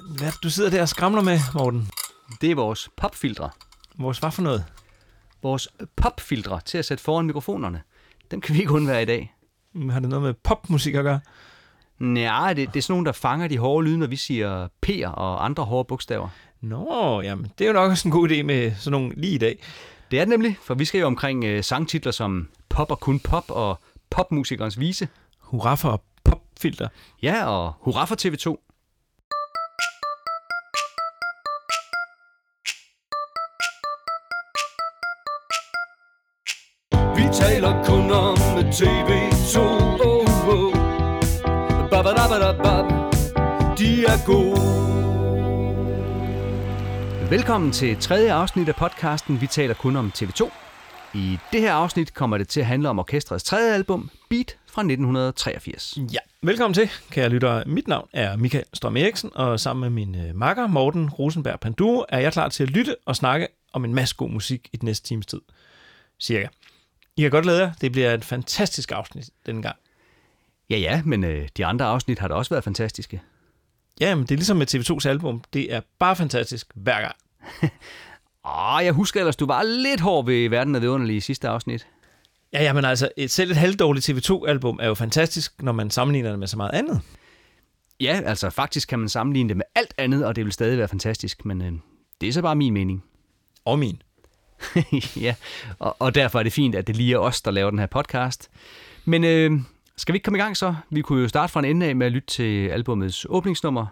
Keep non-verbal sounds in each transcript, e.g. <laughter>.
Hvad du sidder der og skramler med, Morten? Det er vores popfiltre. Vores hvad for noget? Vores popfiltre til at sætte foran mikrofonerne. Dem kan vi ikke undvære i dag. Mm, Har det noget med popmusik at gøre? Nej, det, det er sådan nogle, der fanger de hårde lyde, når vi siger P'er og andre hårde bogstaver. Nå, jamen, det er jo nok også en god idé med sådan nogle lige i dag. Det er det nemlig, for vi skal jo omkring øh, sangtitler som Pop og kun pop og Popmusikernes vise. Hurra for popfilter. Ja, og hurra for TV2. TV2 oh, oh. Babadabadabab. De er gode Velkommen til tredje afsnit af podcasten Vi taler kun om TV2. I det her afsnit kommer det til at handle om orkestrets tredje album, Beat fra 1983. Ja, velkommen til, kære lyttere. Mit navn er Michael Strøm Eriksen, og sammen med min øh, makker Morten Rosenberg Panduro er jeg klar til at lytte og snakke om en masse god musik i den næste times tid. Cirka. I kan godt glæde jer. Det bliver et fantastisk afsnit denne gang. Ja, ja, men øh, de andre afsnit har da også været fantastiske. Ja, men det er ligesom med TV2's album. Det er bare fantastisk hver gang. Åh, <laughs> jeg husker ellers, du var lidt hård ved Verden af det underlige i sidste afsnit. Ja, ja, men altså, et, selv et halvdårligt TV2-album er jo fantastisk, når man sammenligner det med så meget andet. Ja, altså faktisk kan man sammenligne det med alt andet, og det vil stadig være fantastisk, men øh, det er så bare min mening. Og min. <laughs> ja, og, og derfor er det fint, at det lige er os, der laver den her podcast. Men øh, skal vi ikke komme i gang så? Vi kunne jo starte fra en ende af med at lytte til albumets åbningsnummer.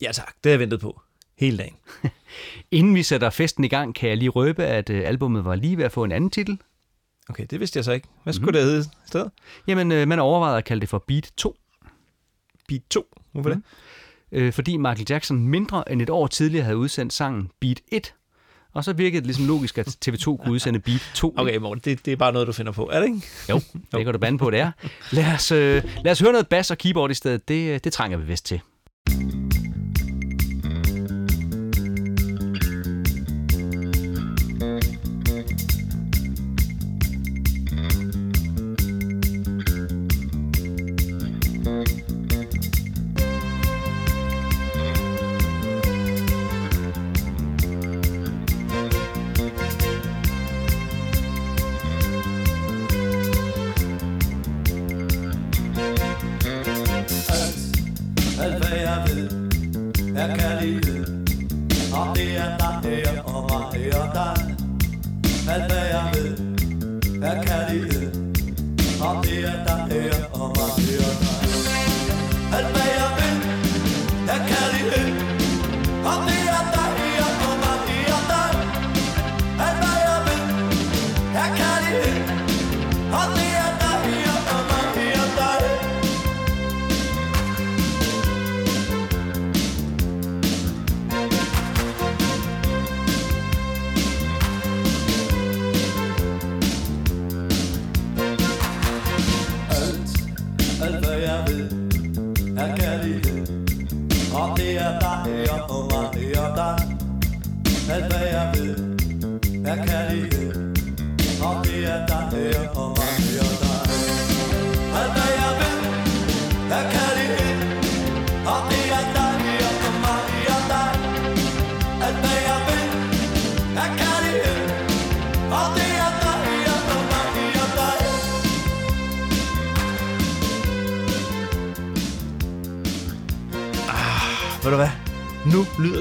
Ja tak, det har jeg ventet på. Hele dagen. <laughs> Inden vi sætter festen i gang, kan jeg lige røbe, at øh, albummet var lige ved at få en anden titel. Okay, det vidste jeg så ikke. Hvad skulle mm-hmm. det hedde i stedet? Jamen, øh, man overvejede at kalde det for Beat 2, Beat 2. Hvorfor mm. det? øh, fordi Michael Jackson mindre end et år tidligere havde udsendt sangen Beat 1. Og så virkede det ligesom logisk, at TV2 kunne <laughs> udsende Beat 2. Okay, Morten, det, det er bare noget, du finder på, er det ikke? Jo, det kan du bande på, det er. Lad os, øh, lad os høre noget bass og keyboard i stedet. Det, øh, det trænger vi vist til.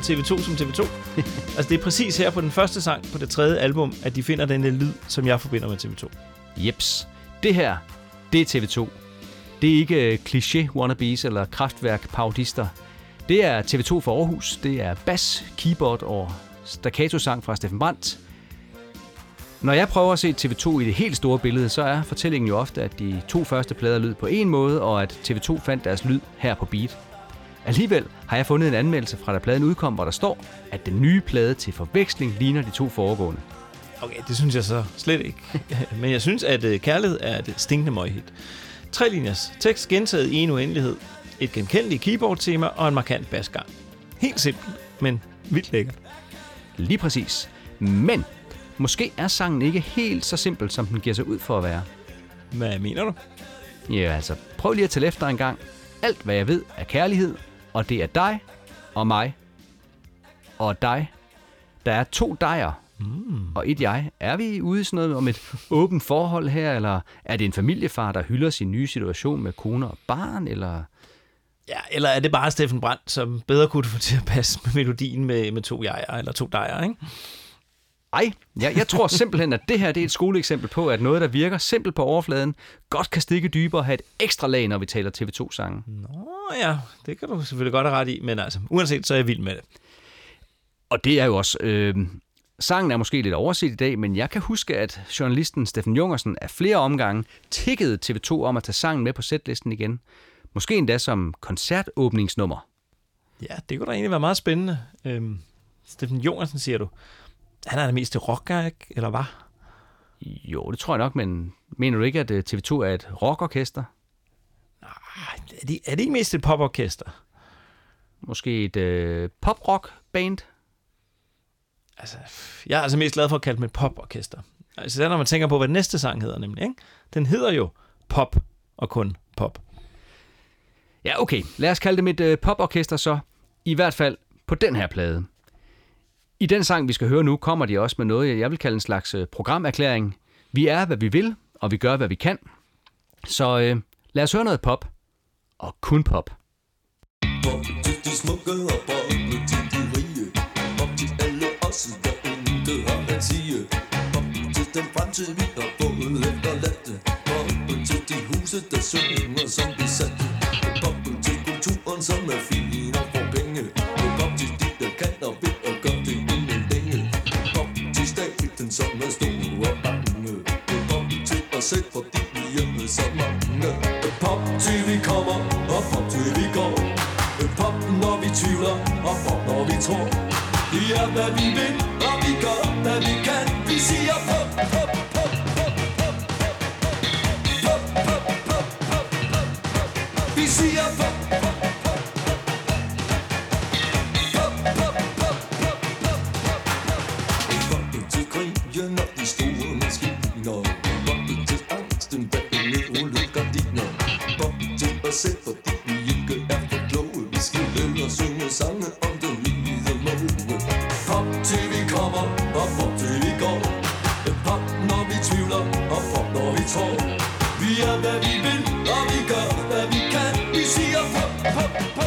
TV2 som TV2. <laughs> altså, det er præcis her på den første sang på det tredje album, at de finder den lyd, som jeg forbinder med TV2. Jeps. Det her, det er TV2. Det er ikke øh, kliché wannabes eller kraftværk parodister. Det er TV2 for Aarhus. Det er bass, keyboard og staccato-sang fra Steffen Brandt. Når jeg prøver at se TV2 i det helt store billede, så er fortællingen jo ofte, at de to første plader lød på en måde, og at TV2 fandt deres lyd her på Beat. Alligevel har jeg fundet en anmeldelse fra da pladen udkom, hvor der står, at den nye plade til forveksling ligner de to foregående. Okay, det synes jeg så slet ikke. <laughs> Men jeg synes, at øh, kærlighed er et stinkende møghit. Tre linjers tekst gentaget i en uendelighed. Et genkendeligt keyboard-tema og en markant basgang. Helt simpelt, men vildt lækkert. Lige præcis. Men måske er sangen ikke helt så simpel, som den giver sig ud for at være. Hvad mener du? Ja, altså, prøv lige at tælle efter en gang. Alt, hvad jeg ved, er kærlighed, og det er dig, og mig og dig. Der er to dejer mm. og et jeg. Er vi ude i sådan noget om et <laughs> åbent forhold her, eller er det en familiefar, der hylder sin nye situation med kone og barn, eller... Ja, eller er det bare Steffen Brandt, som bedre kunne få til at passe med melodien med, med to jeger, eller to dejer, ikke? Ej, jeg, jeg tror simpelthen, at det her det er et skoleeksempel på, at noget, der virker simpelt på overfladen, godt kan stikke dybere og have et ekstra lag, når vi taler TV2-sange. Nå ja, det kan du selvfølgelig godt have ret i, men altså, uanset så er jeg vild med det. Og det er jo også... Øh, sangen er måske lidt overset i dag, men jeg kan huske, at journalisten Steffen Jungersen af flere omgange tikkede TV2 om at tage sangen med på setlisten igen. Måske endda som koncertåbningsnummer. Ja, det kunne da egentlig være meget spændende. Øhm, Steffen Jungersen, siger du. Han er det mest rocker, ikke? eller hvad? Jo, det tror jeg nok, men mener du ikke, at øh, TV2 er et rockorkester? Nej, er det, er det ikke mest et poporkester? Måske et øh, pop-rock-band? Altså, jeg er altså mest glad for at kalde dem et poporkester. Altså, det er, når man tænker på, hvad den næste sang hedder nemlig. Ikke? Den hedder jo Pop og kun Pop. Ja, okay. Lad os kalde dem et øh, poporkester så. I hvert fald på den her plade. I den sang, vi skal høre nu, kommer de også med noget, jeg vil kalde en slags øh, programerklæring. Vi er, hvad vi vil, og vi gør, hvad vi kan. Så øh, lad os høre noget pop. Og kun pop. Pop til de smukke og pop til de rige Pop til alle os, der intet har at sige Pop til den fremtid, vi har fået efterladt Pop til de huse, der synger som besatte Pop til kulturen, som er fin selv, fordi vi er så mange Pop til vi kommer, og pop til vi går Pop når vi tvivler, og pop når vi tror Vi er hvad vi vil, og vi gør hvad vi kan Vi siger pop, pop, pop, pop, pop, pop, pop, pop, pop, pop, pop, pop, pop. Vi pop, pop, pop, pop, pop, pop, pop, pop, pop, pop, pop, pop. Poppen til krigen og de store maskiner pop, pop,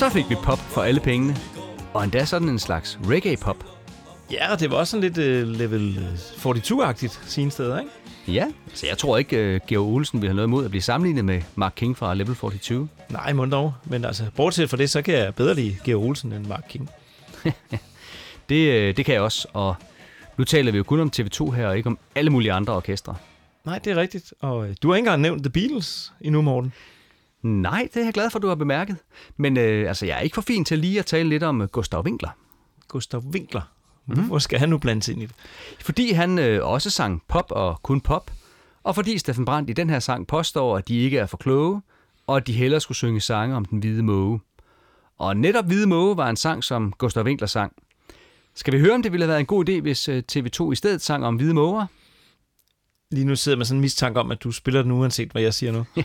Så fik vi pop for alle pengene. Og endda sådan en slags reggae-pop. Ja, og det var også sådan lidt uh, level øh, 42-agtigt sine steder, ikke? Ja, så jeg tror ikke, uh, Georg Olsen vil have noget imod at blive sammenlignet med Mark King fra Level 42. Nej, må dog. Men altså, bortset fra det, så kan jeg bedre lide Georg Olsen end Mark King. <laughs> Det, øh, det kan jeg også, og nu taler vi jo kun om TV2 her, og ikke om alle mulige andre orkestre. Nej, det er rigtigt. Og øh, du har ikke engang nævnt The Beatles endnu, Morten. Nej, det er jeg glad for, du har bemærket. Men øh, altså, jeg er ikke for fin til lige at tale lidt om øh, Gustav Winkler. Gustav Winkler. Mm. Hvor skal han nu blandes ind i det? Fordi han øh, også sang pop og kun pop, og fordi Steffen Brandt i den her sang påstår, at de ikke er for kloge, og at de hellere skulle synge sange om den hvide måge. Og netop Hvide Måge var en sang, som Gustav Winkler sang. Skal vi høre, om det ville have været en god idé, hvis øh, TV2 i stedet sang om hvide måger? Lige nu sidder man sådan en mistanke om, at du spiller den uanset, hvad jeg siger nu. <laughs>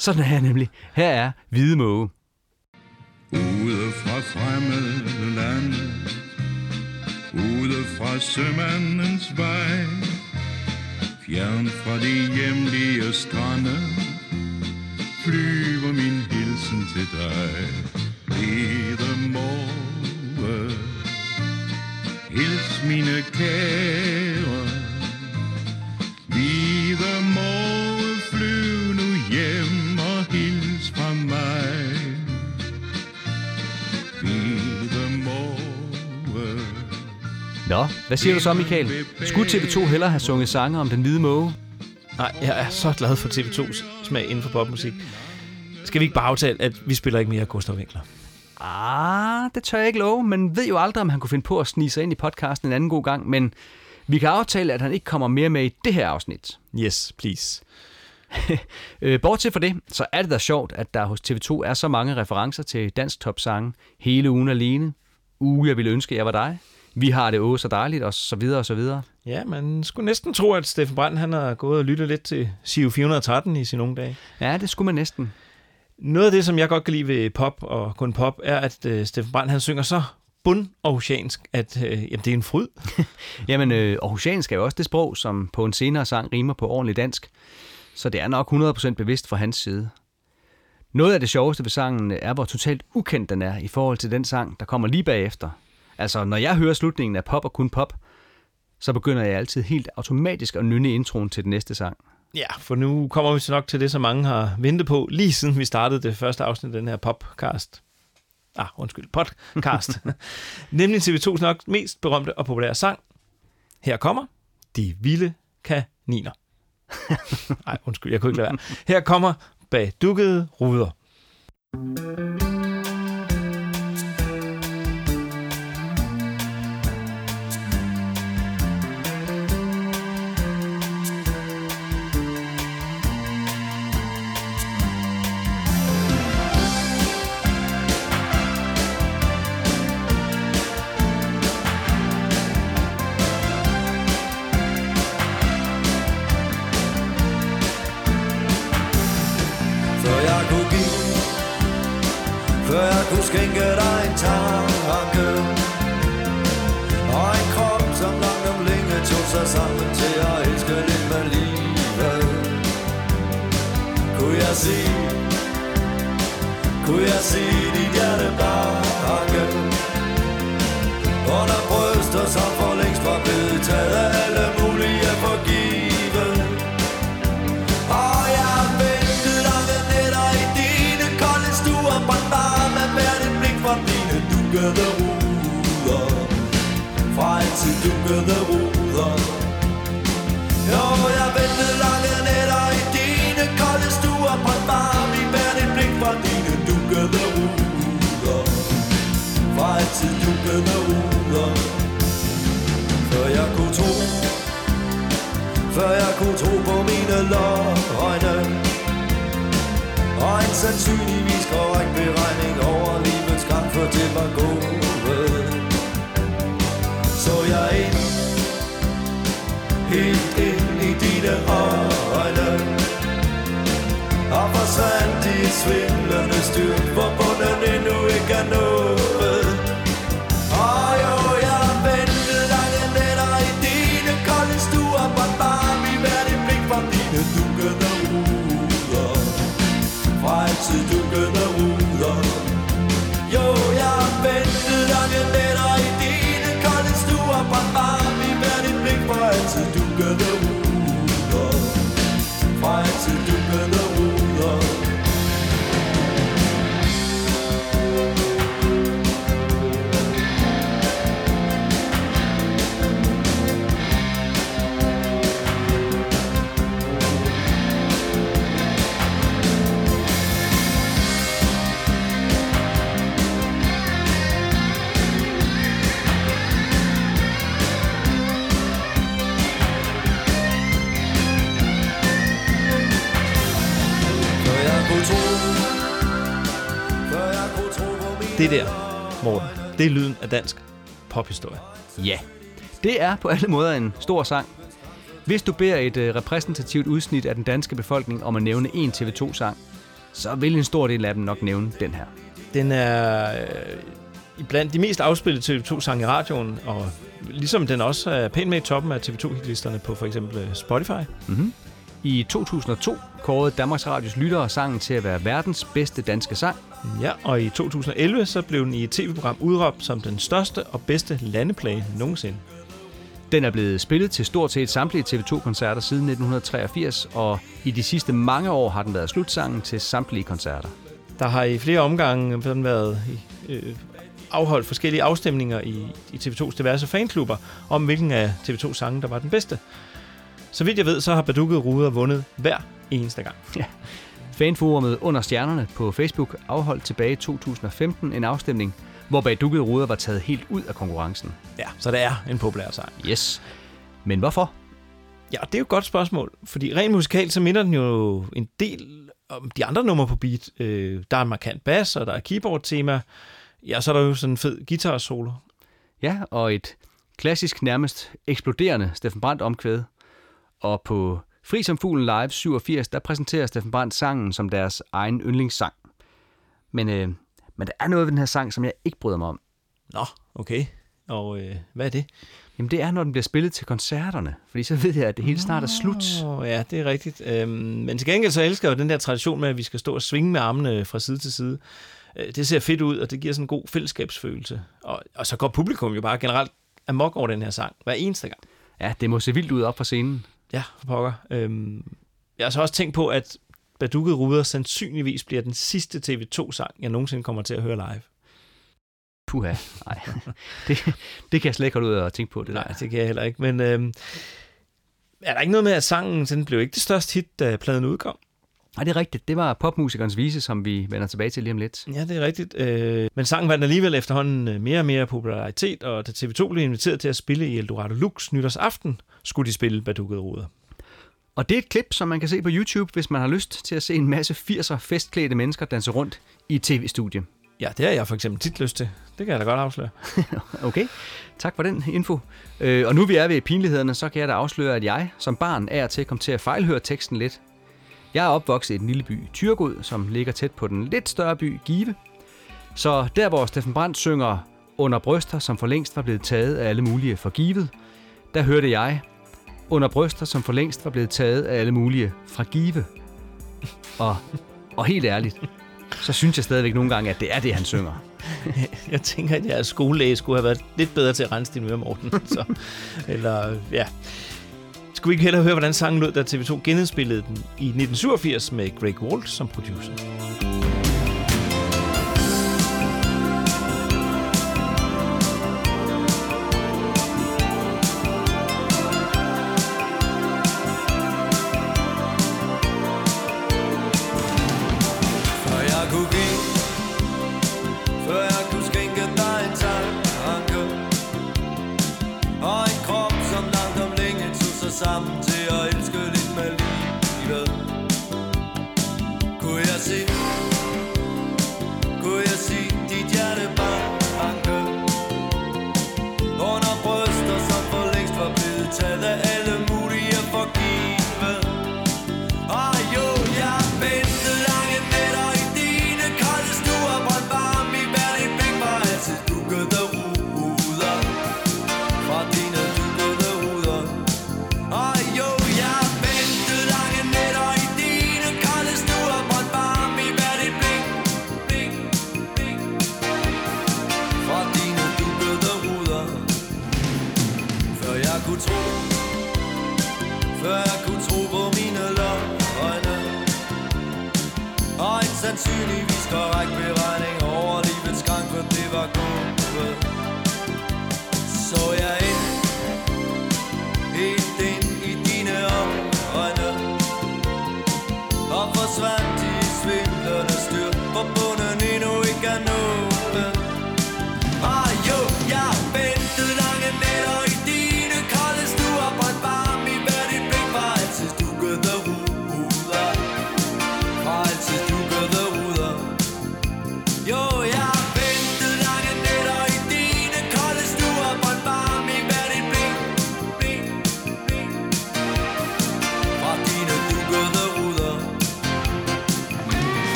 Sådan er jeg nemlig. Her er Hvide Måge. Ude fra fremmede lande Ude fra sømandens vej Fjern fra de hjemlige strande Flyver min hilsen til dig Hvide måge Hils mine kære Vi Nå, hvad siger du så, Michael? Skulle TV2 hellere have sunget sange om den hvide måge? Nej, jeg er så glad for TV2's smag inden for popmusik. Skal vi ikke bare aftale, at vi spiller ikke mere Gustav Winkler? Ah, det tør jeg ikke love, men ved jo aldrig, om han kunne finde på at snige sig ind i podcasten en anden god gang, men vi kan aftale, at han ikke kommer mere med i det her afsnit. Yes, please. <laughs> Øh, Bortset fra det, så er det da sjovt, at der hos TV2 er så mange referencer til dansk topsange hele ugen alene. Uge, jeg ville ønske, jeg var dig. Vi har det åh så dejligt, og så videre og så videre. Ja, man skulle næsten tro, at Steffen Brandt han har gået og lyttet lidt til Siv 413 i sine unge dage. Ja, det skulle man næsten. Noget af det, som jeg godt kan lide ved pop og kun pop, er, at uh, Steffen Brandt han synger så bundaarhusiansk, at uh, jamen, det er en fryd. <laughs> Jamen, øh, aarhusiansk er jo også det sprog, som på en senere sang rimer på ordentligt dansk. Så det er nok 100% bevidst fra hans side. Noget af det sjoveste ved sangen er, hvor totalt ukendt den er i forhold til den sang, der kommer lige bagefter. Altså, når jeg hører slutningen af Pop og kun pop, så begynder jeg altid helt automatisk at nynne introen til den næste sang. Ja, for nu kommer vi så nok til det, som mange har ventet på, lige siden vi startede det første afsnit af den her popcast. Ah, undskyld, podcast. <laughs> Nemlig TV2's nok mest berømte og populære sang. Her kommer De Vilde Kaniner. <laughs> Nej, undskyld, jeg kunne ikke lade være. Her kommer Bag dukkede ruder. Før skænke dig en tanke. Og en krop som langt om længe tog sig sammen til at elske lidt med livet. Kunne jeg se, Kunne jeg se dit hjerte bakke Under bryster som for længst var blevet dukkede ruder. Fra altid dukkede ruder. Jo, jeg ventede lange nætter i dine kolde stuer På et varme i hvert dit blik fra dine dukkede ruder. Fra altid dukkede ruder. Før jeg kunne tro før jeg kunne tro på mine løgne. Og en sandsynligvis korrekt beregning for det var gode. Så jeg ind Helt ind i dine øjne. Og forsvandt i et svindlende styrt Hvor bunden endnu ikke er nået. Blik fra altid dukkede ruder Det der, Morten, det er lyden af dansk pophistorie. Ja, det er på alle måder en stor sang. Hvis du beder et øh, repræsentativt udsnit af den danske befolkning om at nævne en TV2-sang, så vil en stor del af dem nok nævne den her. Den er øh, blandt de mest afspillede TV2-sange i radioen, og ligesom den også er pænt med i toppen af TV2-hitlisterne på for eksempel øh, Spotify. I 2002 kårede Danmarks Radios lyttere sangen til at være verdens bedste danske sang. Ja, og i 2011 så blev den i et tv-program udråbt som den største og bedste landeplage nogensinde. Den er blevet spillet til stort set samtlige TV2-koncerter siden 1983, og i de sidste mange år har den været slutsangen til samtlige koncerter. Der har i flere omgange sådan været øh, afholdt forskellige afstemninger i, i TV2's diverse fanklubber om, hvilken af TV2's sange, der var den bedste. Så vidt jeg ved, så har Badukket Ruder vundet hver eneste gang. Fanforumet Under Stjernerne på Facebook afholdt tilbage i 2015 en afstemning, hvor Badukket Ruder var taget helt ud af konkurrencen. Ja, så det er en populær sang. Yes. Men hvorfor? Ja, det er jo et godt spørgsmål, fordi rent musikalt, så minder den jo en del om de andre numre på beat. Øh, der er en markant bass, og der er keyboard-tema. Ja, så er der jo sådan en fed guitar-solo. Ja, og et klassisk nærmest eksploderende Steffen Brandt omkvæd. Og på Fri som Fuglen Live 87, der præsenterer Steffen Brandt sangen som deres egen yndlingssang. Men, øh, men der er noget ved den her sang, som jeg ikke bryder mig om. Nå, okay. Og øh, hvad er det? Jamen det er, når den bliver spillet til koncerterne. Fordi så ved jeg, at det hele snart er slut. Oh, ja, det er rigtigt. Øhm, men til gengæld så elsker jeg jo den der tradition med, at vi skal stå og svinge med armene fra side til side. Øh, Det ser fedt ud, og det giver sådan en god fællesskabsfølelse. Og, og så går publikum jo bare generelt amok over den her sang hver eneste gang. Ja, det må se vildt ud op på scenen. Ja, for pokker. Øhm, jeg har så også tænkt på, at Badukket Ruder sandsynligvis bliver den sidste TV2-sang, jeg nogensinde kommer til at høre live. Puha, nej. <laughs> det, det kan jeg slet ikke holde ud og tænke på, det der. Nej, det kan jeg heller ikke. Men øhm, er der ikke noget med, at sangen den blev ikke det største hit, da pladen udkom? Nej, det er rigtigt. Det var popmusikernes vise, som vi vender tilbage til lige om lidt. Ja, det er rigtigt. Øh, men sangen vandt alligevel efterhånden øh, mere og mere popularitet, og da TV2 blev inviteret til at spille i Eldorado Lux nytårsaften, skulle de spille Badukket Ruder. Og det er et klip, som man kan se på YouTube, hvis man har lyst til at se en masse 80'er festklædte mennesker danse rundt i et tv-studie. Ja, det har jeg for eksempel tit lyst til. Det kan jeg da godt afsløre. <laughs> Okay, tak for den info. Øh, og nu vi er ved pinlighederne, så kan jeg da afsløre, at jeg som barn er til at komme til at fejlhøre teksten lidt. Jeg er opvokset i den lille by Tyrgod, som ligger tæt på den lidt større by Give. Så der, hvor Steffen Brandt synger under bryster, som for længst var blevet taget af alle mulige for givet, der hørte jeg under bryster, som for længst var blevet taget af alle mulige fra Give. Og, og helt ærligt, så synes jeg stadigvæk nogle gange, at det er det, han synger. <laughs> Jeg tænker, at jeres skolelæge skulle have været lidt bedre til at rense din øre, Morten. <laughs> Så, eller, ja. Skulle vi ikke hellere høre, hvordan sangen lød, da TV2 genindspillede den i 1987 med Greg Walt som producer? Sandsynligvis korrekt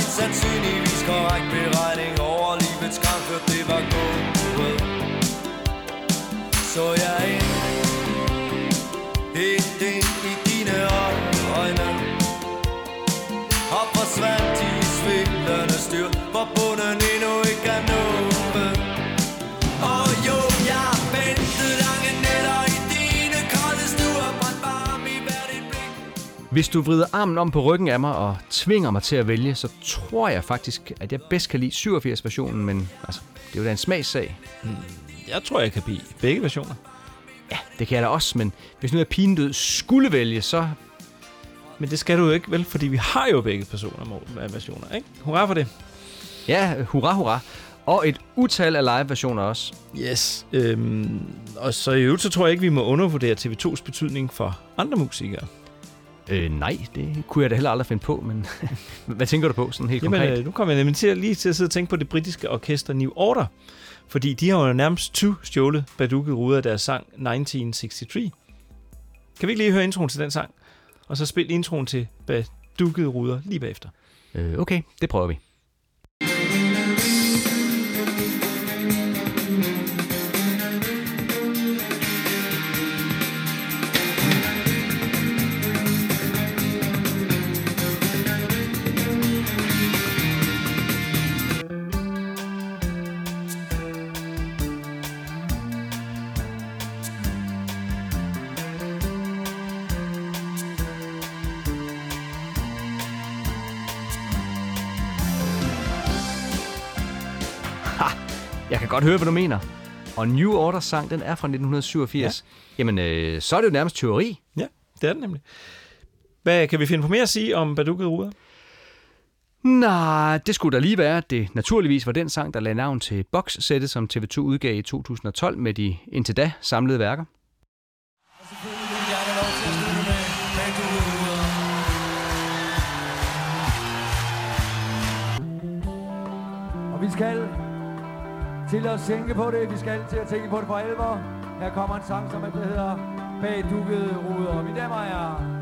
en sandsynligvis korrekt beregning Over livets gang, før det var gået. Så jeg ind Hvis du vrider armen om på ryggen af mig og tvinger mig til at vælge, så tror jeg faktisk, at jeg bedst kan lide 87-versionen, men altså, det er jo da en smagssag. Jeg tror, jeg kan blive begge versioner. Ja, det kan jeg da også, men hvis nu jeg pigen død skulle vælge, så... Men det skal du jo ikke, vel? Fordi vi har jo begge personer versioner, ikke? Hurra for det. Ja, hurra, hurra. Og et utal af live-versioner også. Yes. Øhm, og så i øvrigt, så tror jeg ikke, vi må undervurdere TV2's betydning for andre musikere. Øh, nej, det kunne jeg da heller aldrig finde på, men <laughs> hvad tænker du på sådan helt Jamen, konkret? øh, nu kommer jeg nemlig til, lige til at sidde og tænke på det britiske orkester New Order. Fordi de har jo nærmest 20 stjålet Baduket Ruder af deres sang 1963. Kan vi ikke lige høre introen til den sang? Og så spil introen til Baduket Ruder lige bagefter. Øh, okay, det prøver vi. Jeg kan godt høre, hvad du mener. Og New Order sang, den er fra 1987. Ja. Jamen, øh, så er det jo nærmest teori. Ja, det er det nemlig. Hvad kan vi finde på mere at sige om Baduket Ruder? Nej, det skulle der lige være. at Det naturligvis var den sang, der lagde navn til boxsættet, som TV2 udgav i 2012 med de indtil da samlede værker. Og vi skal til at tænke på det. Vi skal til at tænke på det for alvor. Her kommer en sang, som altså hedder Bag dukkede ruder. Mine damer og herrer.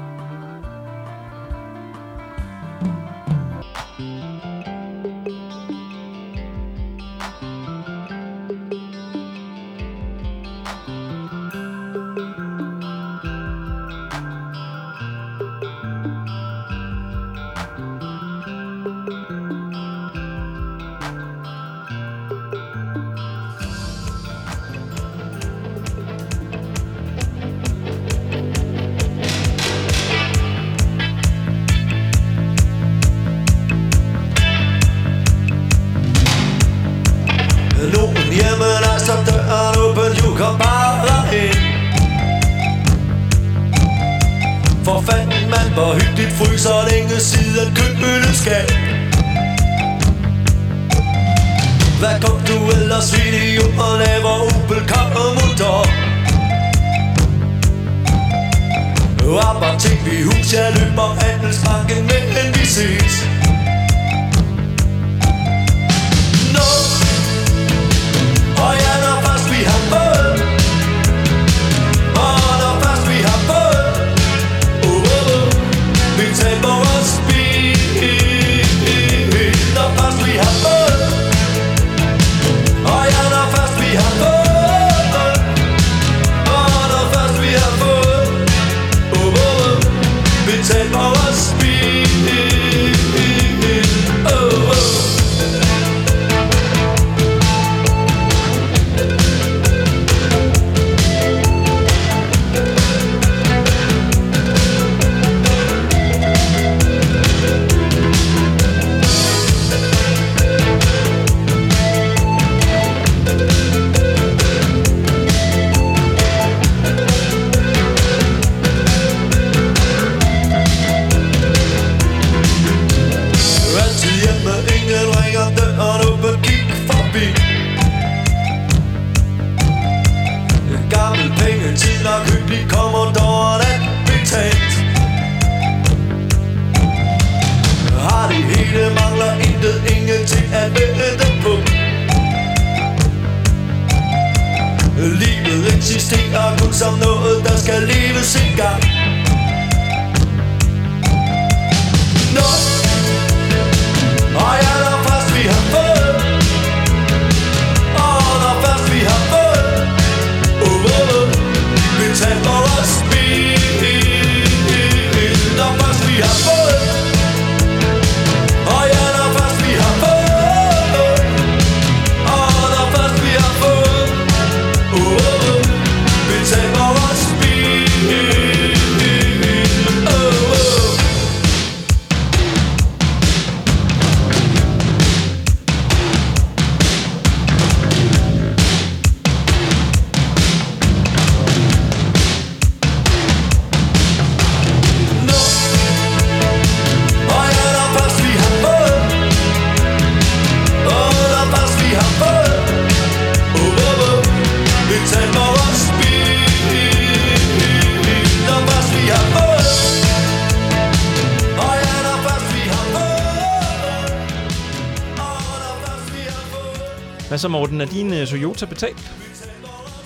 Så, Morten? Er din uh, Toyota betalt?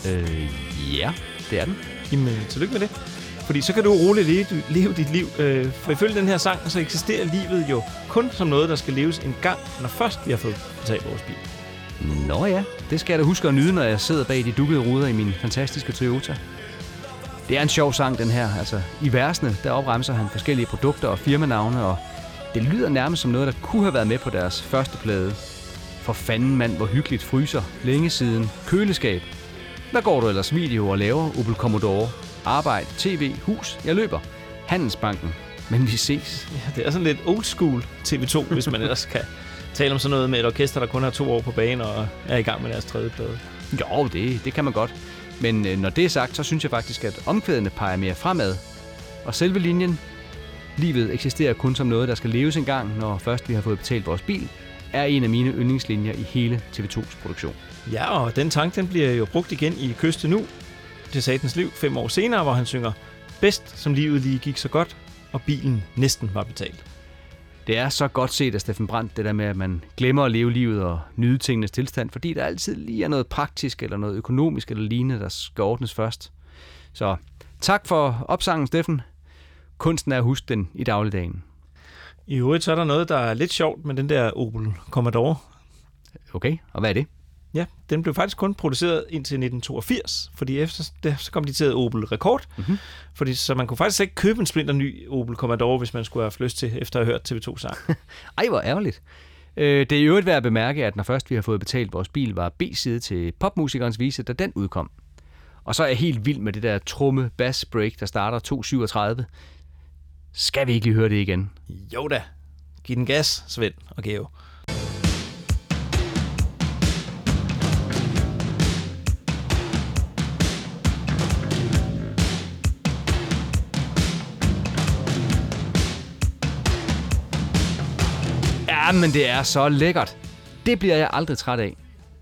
Øh, ja, det er den. Jamen, øh, tillykke med det. Fordi så kan du roligt leve, leve dit liv. Øh, for ifølge den her sang, så eksisterer livet jo kun som noget, der skal leves en gang, når først vi har fået betalt vores bil. Nå ja, det skal jeg da huske at nyde, når jeg sidder bag de dukkede ruder i min fantastiske Toyota. Det er en sjov sang, den her. Altså, i versene, der opremser han forskellige produkter og firmanavne, og det lyder nærmest som noget, der kunne have været med på deres første plade. For fanden mand, hvor hyggeligt fryser. Længe siden. Køleskab. Hvad går du ellers video og laver, Opel Commodore? Arbejde, tv, hus, jeg løber. Handelsbanken. Men vi ses. Ja, det er sådan lidt old school TV2, hvis man <laughs> ellers kan tale om sådan noget med et orkester, der kun har to år på banen og er i gang med deres tredje plade. Jo, det, det kan man godt. Men øh, når det er sagt, så synes jeg faktisk, at omkvædene peger mere fremad. Og selve linjen, livet eksisterer kun som noget, der skal leves en gang, når først vi har fået betalt vores bil, er en af mine yndlingslinjer i hele TV2's produktion. Ja, og den tank, den bliver jo brugt igen i Kyste Nu, til Satans Liv, fem år senere, hvor han synger Bedst, som livet lige gik så godt, og bilen næsten var betalt. Det er så godt set af Steffen Brandt, det der med, at man glemmer at leve livet og nyde tingenes tilstand, fordi der altid lige er noget praktisk eller noget økonomisk eller lignende, der skal ordnes først. Så tak for opsangen, Steffen. Kunsten er at huske den i dagligdagen. I øvrigt så er der noget, der er lidt sjovt med den der Opel Commodore. Okay, og hvad er det? Ja, den blev faktisk kun produceret indtil 1982, fordi efter det, så kom de til at Opel Rekord. Mm-hmm. Fordi, så man kunne faktisk ikke købe en splinter ny Opel Commodore, hvis man skulle have lyst til, efter at have hørt TV2 sang. <laughs> Ej, hvor ærgerligt. Øh, det er i øvrigt værd at bemærke, at når først vi har fået betalt vores bil, var B-side til popmusikernes vise, da den udkom. Og så er jeg helt vild med det der trumme bass break, der starter 2.37. Skal vi ikke lige høre det igen? jo da, giv den gas, Svend og Geo. Ja, men det er så lækkert. Det bliver jeg aldrig træt af.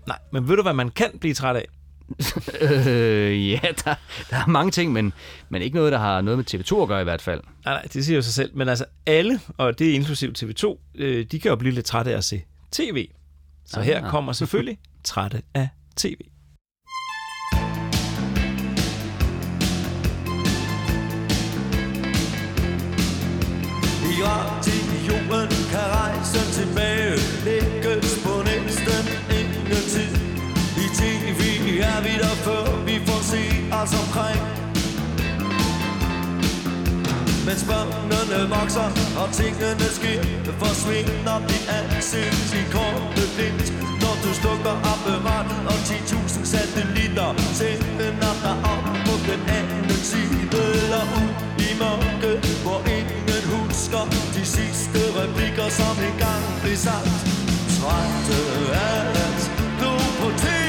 Nej, men ved du, hvad man kan blive træt af? Øh, ja, der, der er mange ting, men, men ikke noget, der har noget med TV2 at gøre i hvert fald. Nej, nej, det siger jo sig selv. Men altså alle, og det er inklusiv TV2, øh, de kan jo blive lidt trætte af at se tv. Så Ah. her kommer selvfølgelig trætte af tv. Os omkring. Mens børnene vokser og tingene sker Forsvinder dit ansigt i korte glimt Når du slukker apparatet og 10.000 satellitter Sender dig op på den anden side Eller ud i mørke, hvor ingen husker De sidste replikker, som engang blev sagt. Trætte af at glo på tv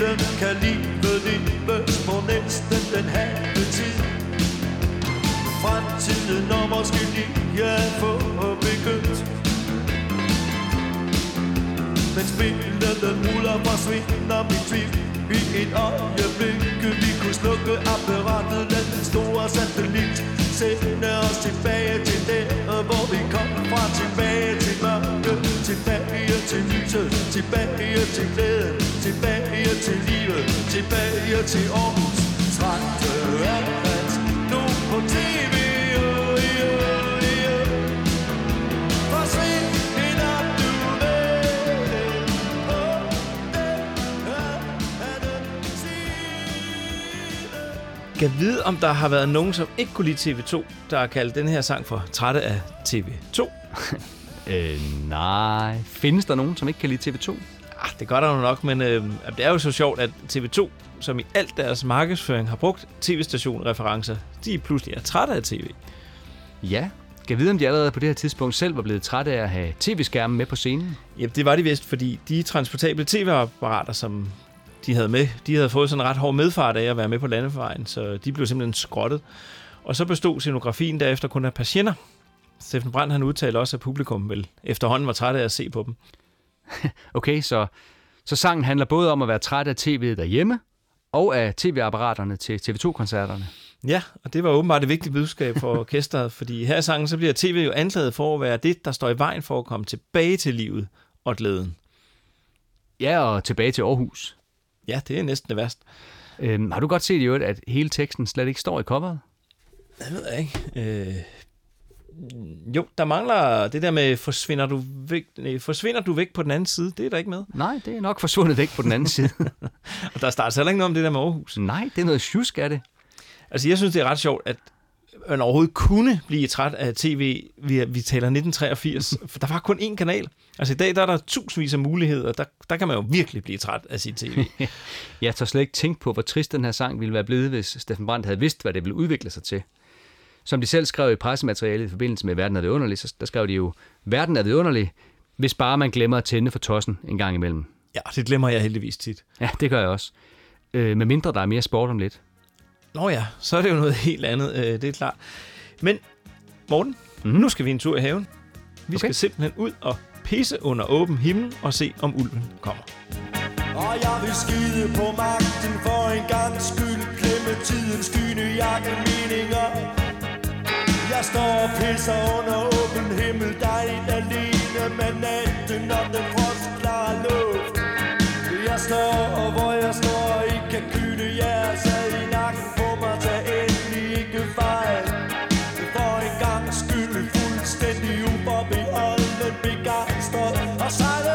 tiden kan livet leves på næsten den halve tid. Fremtiden og måske lige at få begyndt. Men spillet den ruller forsvinder mit tvivl. I et øjeblik vi kunne slukke apparatet Lad den store satellit sende os tilbage til der Hvor vi kom fra. Tilbage til mørke Tilbage til lyset Tilbage til glæden Tilbage til livet Tilbage til Aarhus. Trætte kan vide, om der har været nogen, som ikke kunne lide TV2, der har kaldt den her sang for Trætte af TV2. <laughs> Øh, nej. Findes der nogen, som ikke kan lide TV2? Ah, det gør der jo nok, men øh, det er jo så sjovt, at TV2, som i alt deres markedsføring har brugt tv-station-referencer, de pludselig er trætte af tv. Ja. Kan vide, om de allerede på det her tidspunkt selv var blevet trætte af at have tv-skærmen med på scenen? Ja, det var de vist, fordi de transportable tv-apparater, som de havde med, de havde fået sådan en ret hård medfart af at være med på landevejen, så de blev simpelthen skrottet. Og så bestod scenografien derefter kun af patienter. Steffen Brandt han udtalte også, at publikum vel efterhånden var trætte af at se på dem. <laughs> Okay, så, så sangen handler både om at være træt af tv'et derhjemme, og af tv-apparaterne til TV2-koncerterne. Ja, og det var åbenbart det vigtige budskab for orkestret, fordi her i sangen så bliver tv jo anklaget for at være det, der står i vejen for at komme tilbage til livet og glæden. Ja, og tilbage til Aarhus. Ja, det er næsten det værste. Øhm, har du godt set i øvrigt, at hele teksten slet ikke står i coveret? Jeg ved jeg ikke. Øh, jo, der mangler det der med, forsvinder du, væk, nej, forsvinder du væk på den anden side? Det er der ikke med. Nej, det er nok forsvundet væk på den anden side. <laughs> Og der starter heller ikke noget om det der med Aarhus. Nej, det er noget sjusk af det. Altså, jeg synes, det er ret sjovt, at man overhovedet kunne blive træt af tv. Vi, vi taler 1983, <laughs> for der var kun én kanal. Altså i dag, der er der tusindvis af muligheder. Der, der kan man jo virkelig blive træt af sit tv. <laughs> Jeg tør slet ikke tænke på, hvor trist den her sang ville være blevet, hvis Steffen Brandt havde vidst, hvad det ville udvikle sig til. Som de selv skrev i pressematerialet i forbindelse med Verden er vidunderlig, så der skrev de jo, Verden er vidunderlig, hvis bare man glemmer at tænde for tossen en gang imellem. ja, det glemmer jeg heldigvis tit. Ja, det gør jeg også. Øh, med mindre der er mere sport om lidt. Nå ja, så er det jo noget <laughs> helt andet, øh, det er klart. Men Morten, mm. nu skal vi en tur i haven. Vi okay. skal simpelthen ud og pisse under åben himmel og se, om ulven kommer. Og jeg vil skide på magten for en gang skyld Glemme tidens skyne jakke meninger Jeg står og pisser under åben himmel Dejligt alene med natten og den frostklare luft Jeg står og hvor jeg står outside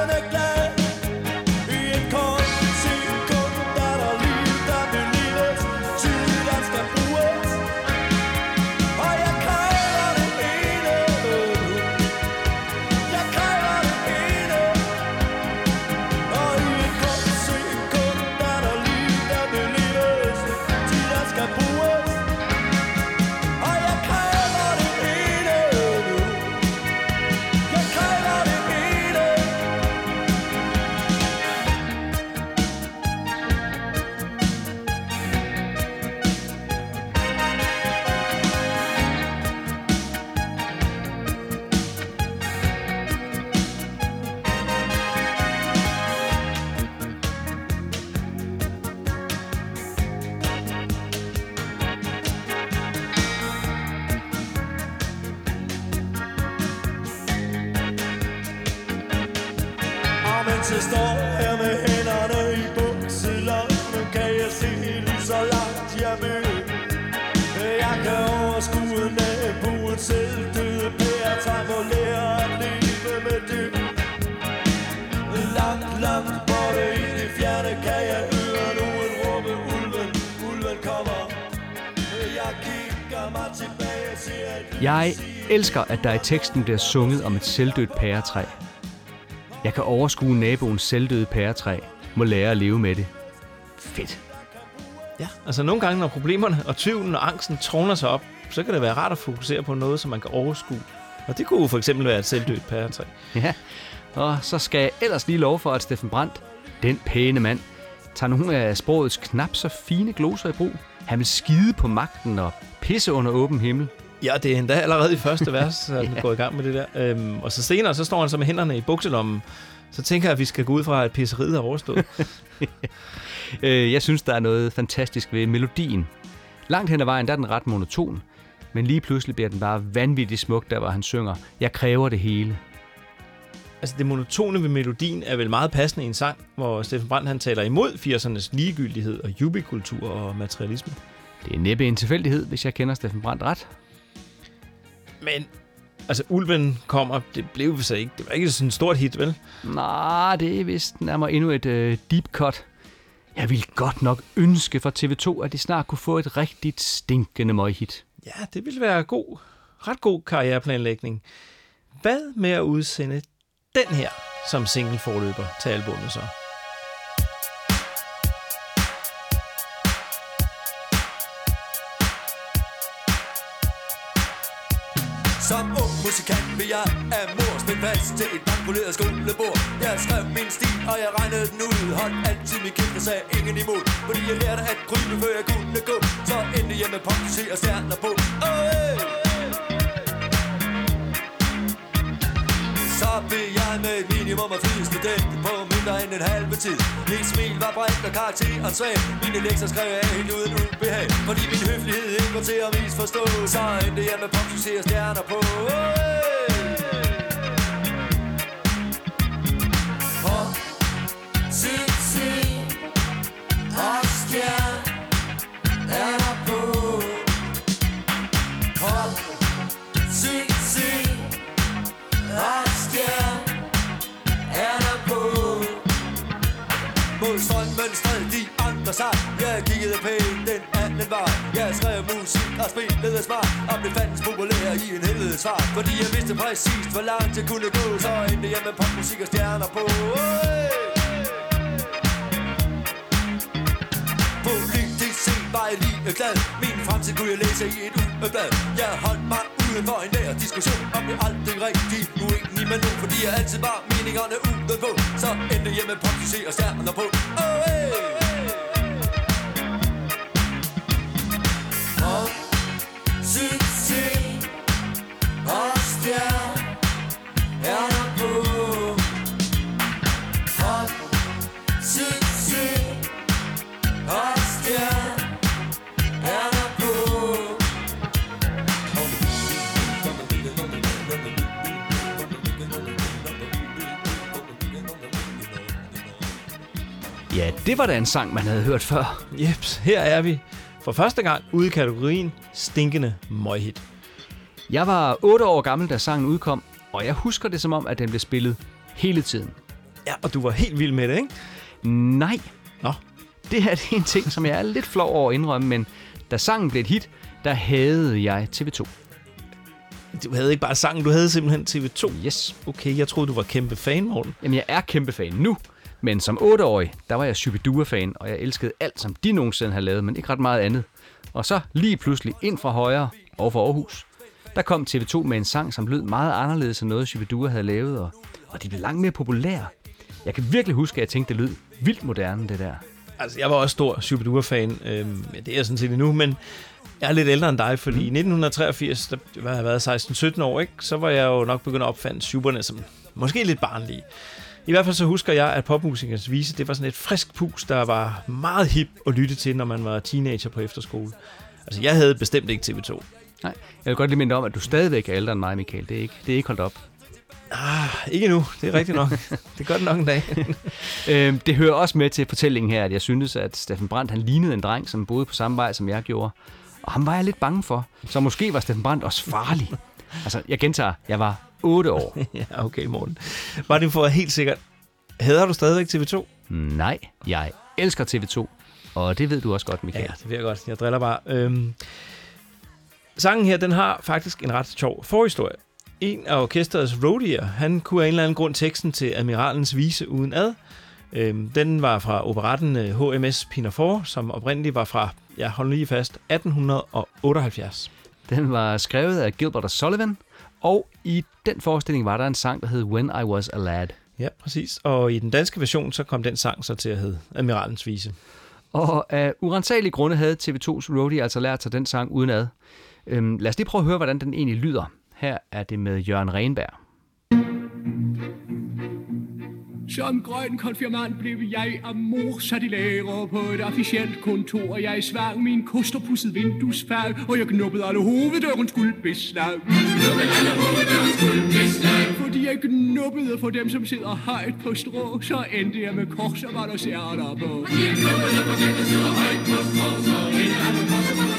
Jeg elsker, at der i teksten bliver sunget om et selvdødt pæretræ. Jeg kan overskue naboens selvdøde pæretræ. Må lære at leve med det. Fedt. Ja, altså nogle gange, når problemerne og tvivlen og angsten tårner sig op, så kan det være rart at fokusere på noget, som man kan overskue. Og det kunne for eksempel være et selvdødt pæretræ. Ja, og så skal jeg ellers lige love for, at Steffen Brandt, den pæne mand, tager nogle af sprogets knap så fine gloser i brug. Han vil skide på magten og pisse under åben himmel. Ja, det er endda allerede i første vers, <laughs> at han går i gang med det der. Øhm, og så senere, så står han så med hænderne i bukselommen. Så tænker jeg, at vi skal gå ud fra, at pisseriet er overstået. <laughs> Øh, jeg synes, der er noget fantastisk ved melodien. Langt hen ad vejen, der er den ret monoton, men lige pludselig bliver den bare vanvittigt smuk, der hvor han synger, jeg kræver det hele. altså det monotone ved melodien er vel meget passende i en sang, hvor Steffen Brandt han taler imod 80'ernes ligegyldighed og jubikultur og materialisme. Det er næppe en tilfældighed, hvis jeg kender Steffen Brandt ret. Men altså, Ulven kommer, det blev så ikke, det var ikke sådan et stort hit, vel? Nej, det er vist nærmere endnu et øh, deep cut. Jeg ville godt nok ønske for TV2, at de snart kunne få et rigtigt stinkende møghit. Ja, det ville være god, ret god karriereplanlægning. Hvad med at udsende den her som single forløber til albumet så? Som ung musikant vil jeg af mors spændt fast til et bankoleret skolebord. Jeg skrev min stil, og jeg regnede den ud. Holdt altid min kæft og sagde ingen imod. Fordi jeg lærte at krybe, før jeg kunne gå. Så endte jeg med pop, og stjerner på. Oh, hey! Så vil jeg med et minimum af fri student På mindre end en halve tid. Mit smil var brændt og karakteren svag. Mine lektier skrev jeg helt uden ubehag. Fordi min høflighed ikke var til at misforstå Så endte jeg med pop, og stjerner på. Hey! Den var Jeg skrev musik og spillede smart Og blev fandens populær i en helvedes fart. Fordi jeg vidste præcis hvor langt jeg kunne gå Så endte jeg med popmusik og stjerner på. Hey! Politisk set var jeg lige glad. Min fremtid kunne jeg læse i et ugeblad Jeg holdt mig uden for en nær diskussion Og blev aldrig rigtig uenig med nogen Fordi jeg altid var meningerne ude på. Så endte jeg med popmusik og stjerner på. Oh, hey! Pop, succes og stjerner på Pop, succes og stjerner på Ja, det var da en sang, man havde hørt før. Jeps, her er vi for første gang ude i kategorien stinkende møghit. Jeg var 8 år gammel, da sangen udkom, og jeg husker det som om, at den blev spillet hele tiden. Ja, og du var helt vild med det, ikke? Nej, Nå, det her <laughs> det er en ting, som jeg er lidt flov over at indrømme, men da sangen blev et hit, der havde jeg TV2. du havde ikke bare sangen, du havde simpelthen TV2. Yes. Okay, jeg troede, du var kæmpe fan, Morten. Jamen, jeg er kæmpe fan nu, men som 8-årig, der var jeg Shubidua-fan, og jeg elskede alt, som de nogensinde havde lavet, men ikke ret meget andet. Og så lige pludselig ind fra højre og fra Aarhus, der kom TV2 med en sang, som lød meget anderledes end noget, Shubidua havde lavet, og, og de blev langt mere populære. Jeg kan virkelig huske, at jeg tænkte, det lød vildt moderne, det der. Altså, jeg var også stor Shubidua-fan. Øhm, det er jeg sådan set endnu, men jeg er lidt ældre end dig, fordi i 1983, der var jeg været 16-17 år, ikke? så var jeg jo nok begyndt at opfinde Schuberne som måske lidt barnlige. I hvert fald så husker jeg, at popmusikernes vise, det var sådan et frisk pus, der var meget hip at lytte til, når man var teenager på efterskole. Altså, jeg havde bestemt ikke TV2. Nej, jeg vil godt lige minde om, at du stadigvæk er ældre end mig, Michael. Det er ikke, det er ikke holdt op. Ah, ikke nu. Det er rigtigt nok. <laughs> det gør det nok en dag. <laughs> Øhm, det hører også med til fortællingen her, at jeg synes, at Steffen Brandt han lignede en dreng, som boede på samme vej, som jeg gjorde. Og ham var jeg lidt bange for. Så måske var Steffen Brandt også farlig. Altså, jeg gentager, jeg var 8 år. <laughs> ja, okay, Morten. Var det for helt sikkert. Hader du stadigvæk TV2? Nej, jeg elsker TV2. Og det ved du også godt, Michael. ja, det ved jeg godt. Jeg driller bare. Øhm, sangen her, den har faktisk en ret sjov forhistorie. En af orkesterets roadier, han kunne af en eller anden grund teksten til Admiralens vise uden ad. Øhm, den var fra operetten øh, HMS Pinafore, som oprindeligt var fra, ja, hold lige fast, 1878. Den var skrevet af Gilbert og Sullivan. Og i den forestilling var der en sang, der hed When I Was a Lad. Ja, præcis. Og i den danske version, så kom den sang så til at hedde Admiralens vise. Og af urensagelige grunde havde TV2's roadie altså lært sig den sang uden ad. Øhm, lad os lige prøve at høre, hvordan den egentlig lyder. Her er det med Jørgen Renberg. Som grøn konfirmand blev jeg af mor sat i lære på et officielt kontor. Jeg svang min kosterpudset vinduesfag, og jeg knuppede alle hoveddøren skulle beslag. Fordi jeg knuppede for dem, som sidder højt på strå, så endte jeg med kors og var der stjerner på. strå, så endte jeg med kors Og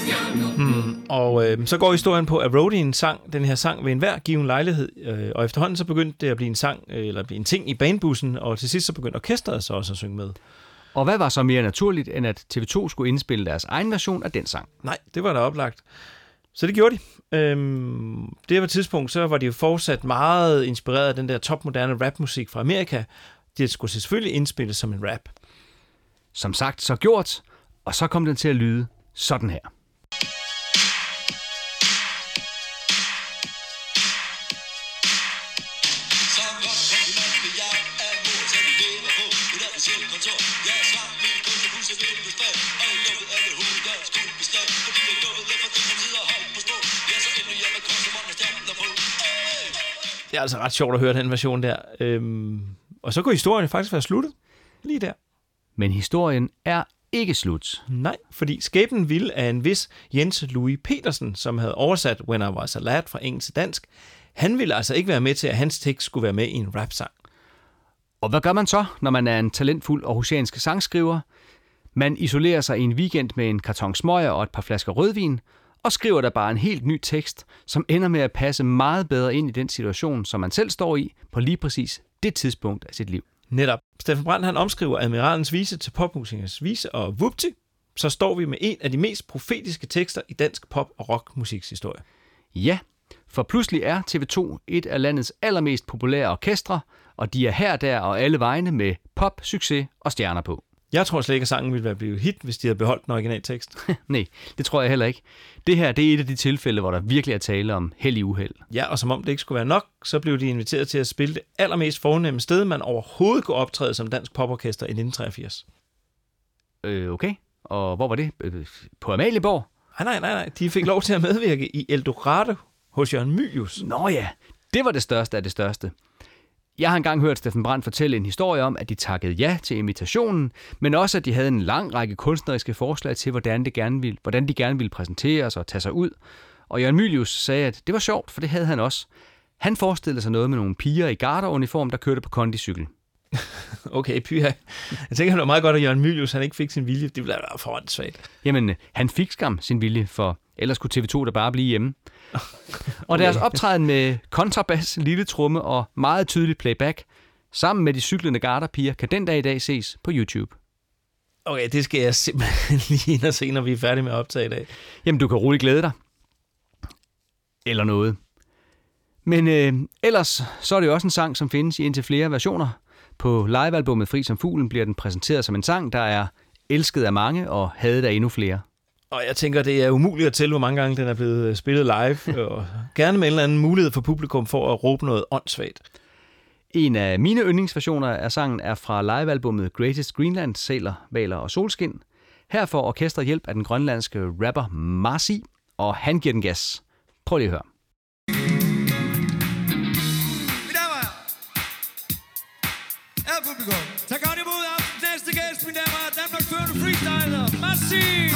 øh, så går historien på, at Rodin sang den her sang ved enhver given lejlighed, øh, og efterhånden så begyndte det at blive en sang, øh, eller blive en ting i bandbussen, og til sidst så begyndte orkestret så også at synge med. Og hvad var så mere naturligt, end at TV2 skulle indspille deres egen version af den sang? Nej, det var da oplagt. Så det gjorde de. Øhm, det var tidspunkt, så var de jo fortsat meget inspireret af den der topmoderne rapmusik fra Amerika. Det skulle selvfølgelig indspilles som en rap. Som sagt, så gjort, og så kom den til at lyde sådan her. Det er altså ret sjovt at høre den version der. Øhm, og så kunne historien faktisk være sluttet. Lige der. Men historien er ikke slut. Nej, fordi skæbnen ville af en vis Jens Louis Petersen, som havde oversat When I Was a Lad fra engelsk til dansk, han ville altså ikke være med til, at hans tekst skulle være med i en rap-sang. Og hvad gør man så, når man er en talentfuld aarhusiansk sangskriver? Man isolerer sig i en weekend med en karton smøger og et par flasker rødvin, og skriver der bare en helt ny tekst, som ender med at passe meget bedre ind i den situation, som man selv står i på lige præcis det tidspunkt af sit liv. Netop. Steffen Brandt han omskriver Admiralens vise til popmusikers vise, og vupti, så står vi med en af de mest profetiske tekster i dansk pop- og rockmusikshistorie. Ja, for pludselig er TV2 et af landets allermest populære orkestre, og de er her, der og alle vegne med pop, succes og stjerner på. Jeg tror slet ikke, at sangen ville være blevet hit, hvis de havde beholdt den originale tekst. <laughs> Nej, det tror jeg heller ikke. Det her det er et af de tilfælde, hvor der virkelig er tale om held i uheld. Ja, og som om det ikke skulle være nok, så blev de inviteret til at spille det allermest fornemme sted, man overhovedet kunne optræde som dansk poporkester i 1983. Øh, okay. Og hvor var det? Øh, På Amalieborg? Nej, nej, nej, nej. De fik lov til at medvirke i Eldorado hos Jørgen Mylius. Nå ja, det var det største af det største. Jeg har engang hørt Steffen Brandt fortælle en historie om, at de takkede ja til invitationen, men også at de havde en lang række kunstneriske forslag til, hvordan, det gerne ville, hvordan de gerne ville præsenteres og tage sig ud. Og Jørgen Mylius sagde, at det var sjovt, for det havde han også. Han forestillede sig noget med nogle piger i garderuniform, der kørte på kondicykel. <laughs> Okay, pyha. Jeg tænker, det var meget godt, at Jørgen Mylius han ikke fik sin vilje. Det ville være for åndssvagt. Jamen, han fik skam sin vilje, for ellers kunne TV2 da bare blive hjemme. <laughs> Og deres optræden med kontrabas, lille tromme og meget tydelig playback, sammen med de cyklende garderpiger, kan den dag i dag ses på YouTube. Okay, det skal jeg simpelthen <laughs> lige ind og se, når vi er færdige med at optage i dag. Jamen, du kan roligt glæde dig. Eller noget. Men øh, ellers så er det jo også en sang, som findes i indtil flere versioner. På livealbummet Fri som fuglen bliver den præsenteret som en sang, der er elsket af mange og hadet af endnu flere. Og jeg tænker, det er umuligt at tælle, hvor mange gange den er blevet øh, spillet live, <laughs> og gerne med en eller anden mulighed for publikum for at råbe noget åndssvagt. En af mine yndlingsversioner af sangen er fra livealbummet Greatest Greenland, Sæler, Valer og Solskin. Her får orkestret hjælp af den grønlandske rapper Marci, og han giver den gas. Prøv lige at høre. Massive.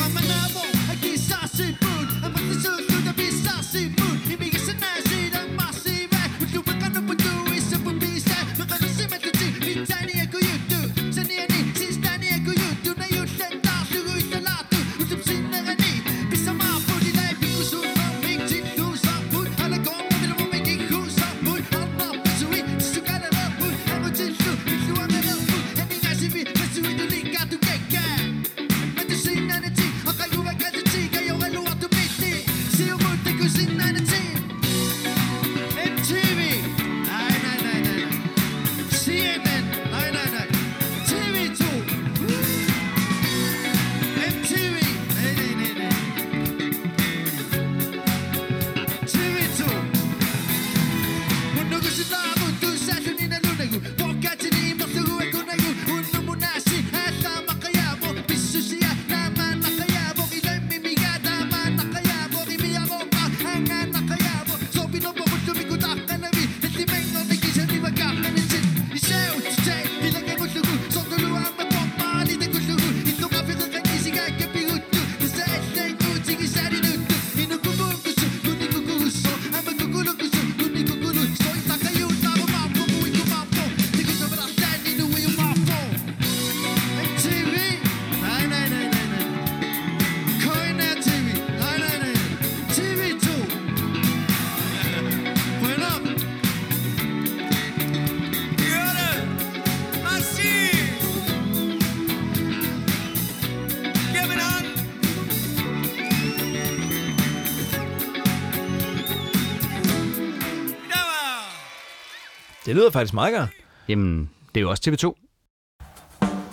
Massive. Det lyder faktisk meget godt. Jamen, det er jo også TV2.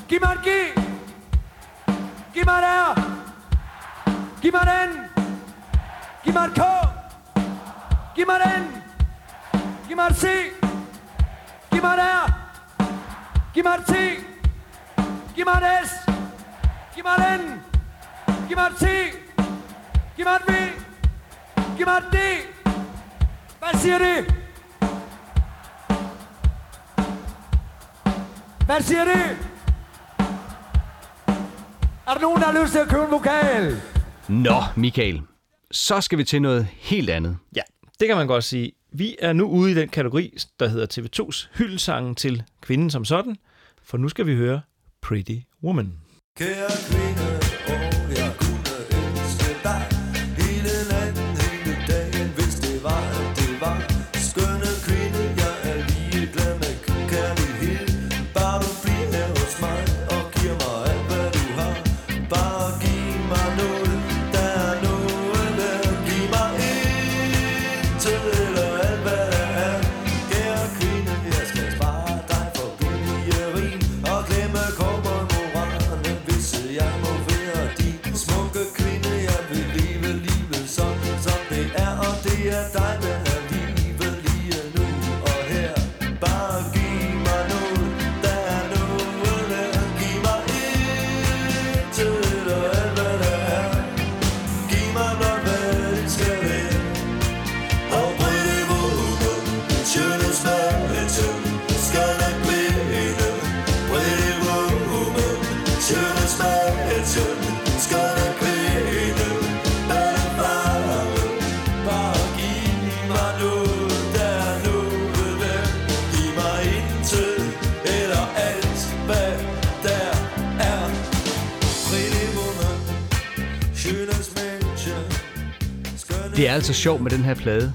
Giv mig en G! Giv mig en R! Giv mig en N! Giv mig en K! Giv mig en N! Giv mig en C! Giv mig en R! Giv mig en T! Giv mig en S! Giv mig en N! Giv mig en T! Giv mig en V! Giv mig en D! Hvad siger det? Hvad siger det? Er der nogen, der har lyst til at købe en vokal? Nå, Michael. Så skal vi til noget helt andet. Ja, det kan man godt sige. Vi er nu ude i den kategori, der hedder TV2's hyldsangen til kvinden som sådan, for nu skal vi høre Pretty Woman. Kære kvinde, Det er altså sjovt med den her plade.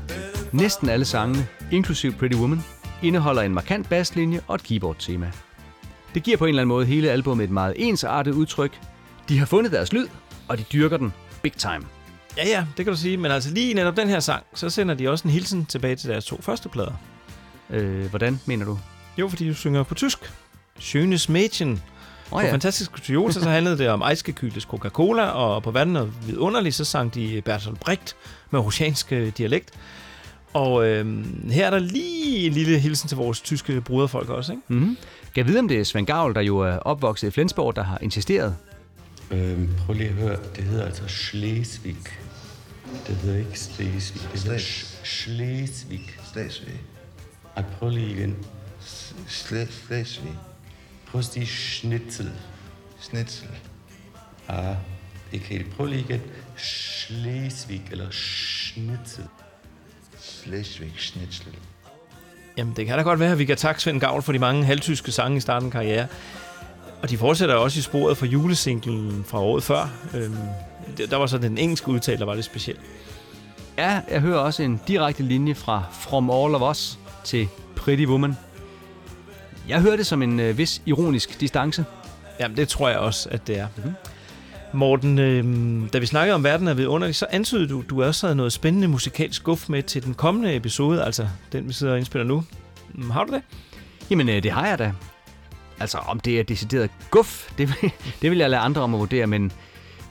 Næsten alle sangene, inklusive Pretty Woman, indeholder en markant basslinje og et keyboard-tema. Det giver på en eller anden måde hele albummet et meget ensartet udtryk. De har fundet deres lyd, og de dyrker den big time. Ja, ja, det kan du sige, men altså lige netop den her sang, så sender de også en hilsen tilbage til deres to første plader. Øh, hvordan mener du? Jo, fordi du synger på tysk. Schönes Mädchen. På ja, Fantastisk Kuriosa, så handlede det om Eiskekyldes Coca-Cola, og på Verden og Vidunderligt, så sang de Bertolt Brecht med oceansk øh, dialekt. Og øh, her er der lige en lille hilsen til vores tyske bruderfolk også, ikke? mm-hmm. Kan jeg vide, om det er Svend Gavl, der jo er opvokset i Flensborg, der har insisteret? Øhm, prøv lige at høre, det hedder altså Schleswig. Det hedder ikke Slesvig, det hedder Sch- Schleswig. Slesvig. Ej, prøv lige igen. Sle Slesvig. At sige Schnitzel. Snitsel. Ah, ikke helt. Prøv lige igen. Schleswig eller Schnitzel. Slesvig Schnitzel. Jamen, det kan da godt være, at vi kan takke Svend Gavl for de mange halvtyske sange i starten af karriere. Og de fortsætter også i sporet fra julesinglen fra året før. Øhm, der der var så den engelske udtale, der var lidt speciel. Ja, jeg hører også en direkte linje fra From All of Us til Pretty Woman. Jeg hører det som en øh, vis ironisk distance. Jamen, det tror jeg også, at det er. Mm-hmm. Morten, øhm, da vi snakkede om verden er vidunderlig, så antydede du, du også havde noget spændende musikalsk guf med til den kommende episode, altså den, vi sidder og indspiller nu. Mm, Har du det? Jamen, øh, det har jeg da. Altså, om det er decideret guf, det, vil- <laughs> det vil jeg lade andre om at vurdere, men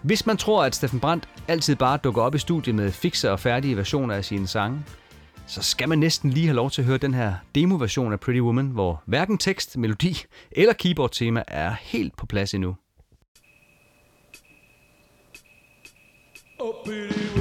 hvis man tror, at Steffen Brandt altid bare dukker op i studiet med fikse og færdige versioner af sine sange, så skal man næsten lige have lov til at høre den her demoversion af Pretty Woman, hvor hverken tekst, melodi eller keyboard-tema er helt på plads endnu. Oh, pretty woman,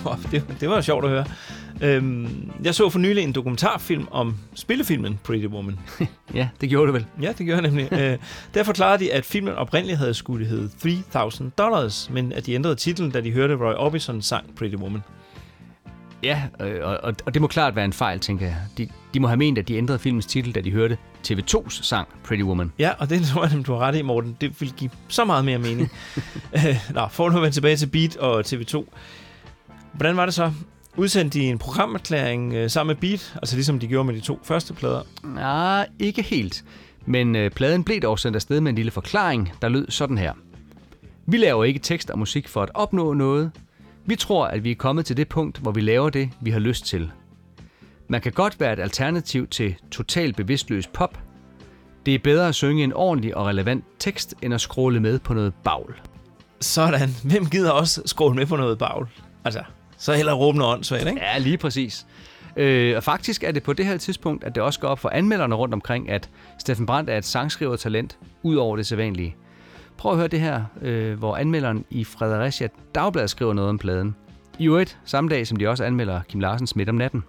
<laughs> op, det, det var sjovt at høre. Øhm, jeg så for nylig en dokumentarfilm om spillefilmen Pretty Woman. <laughs> Ja, det gjorde du vel. Ja, det gjorde jeg nemlig. øh, der forklarede de, at filmen oprindeligt havde skulle hedde 3000 dollars, men at de ændrede titlen, da de hørte Roy Orbison sang Pretty Woman. Ja, øh, og, og, det må klart være en fejl, tænker jeg. De, de må have ment, at de ændrede filmens titel, da de hørte TV2's sang Pretty Woman. Ja, og det tror jeg, du har ret i, Morten. Det vil give så meget mere mening. <laughs> øh, nå, for nu at vende tilbage til Beat og TV2. Hvordan var det så? Udsendte de en programerklæring øh, sammen med Beat, altså ligesom de gjorde med de to første plader? Nej, ikke helt. Men øh, pladen blev dog sendt afsted med en lille forklaring, der lød sådan her. Vi laver ikke tekst og musik for at opnå noget. Vi tror, at vi er kommet til det punkt, hvor vi laver det, vi har lyst til. Man kan godt være et alternativ til total bevidstløs pop. Det er bedre at synge en ordentlig og relevant tekst, end at scrolle med på noget bagl. Sådan. Hvem gider også skråle med på noget bagl? Altså, så heller råbende åndssvagt, ikke? Ja, lige præcis. Øh, og faktisk er det på det her tidspunkt, at det også går op for anmelderne rundt omkring, at Steffen Brandt er et sangskrivertalent, ud over det sædvanlige. Prøv at høre det her, øh, hvor anmelderen i Fredericia Dagblad skriver noget om pladen. I øvrigt, samme dag som de også anmelder Kim Larsens Midt om natten.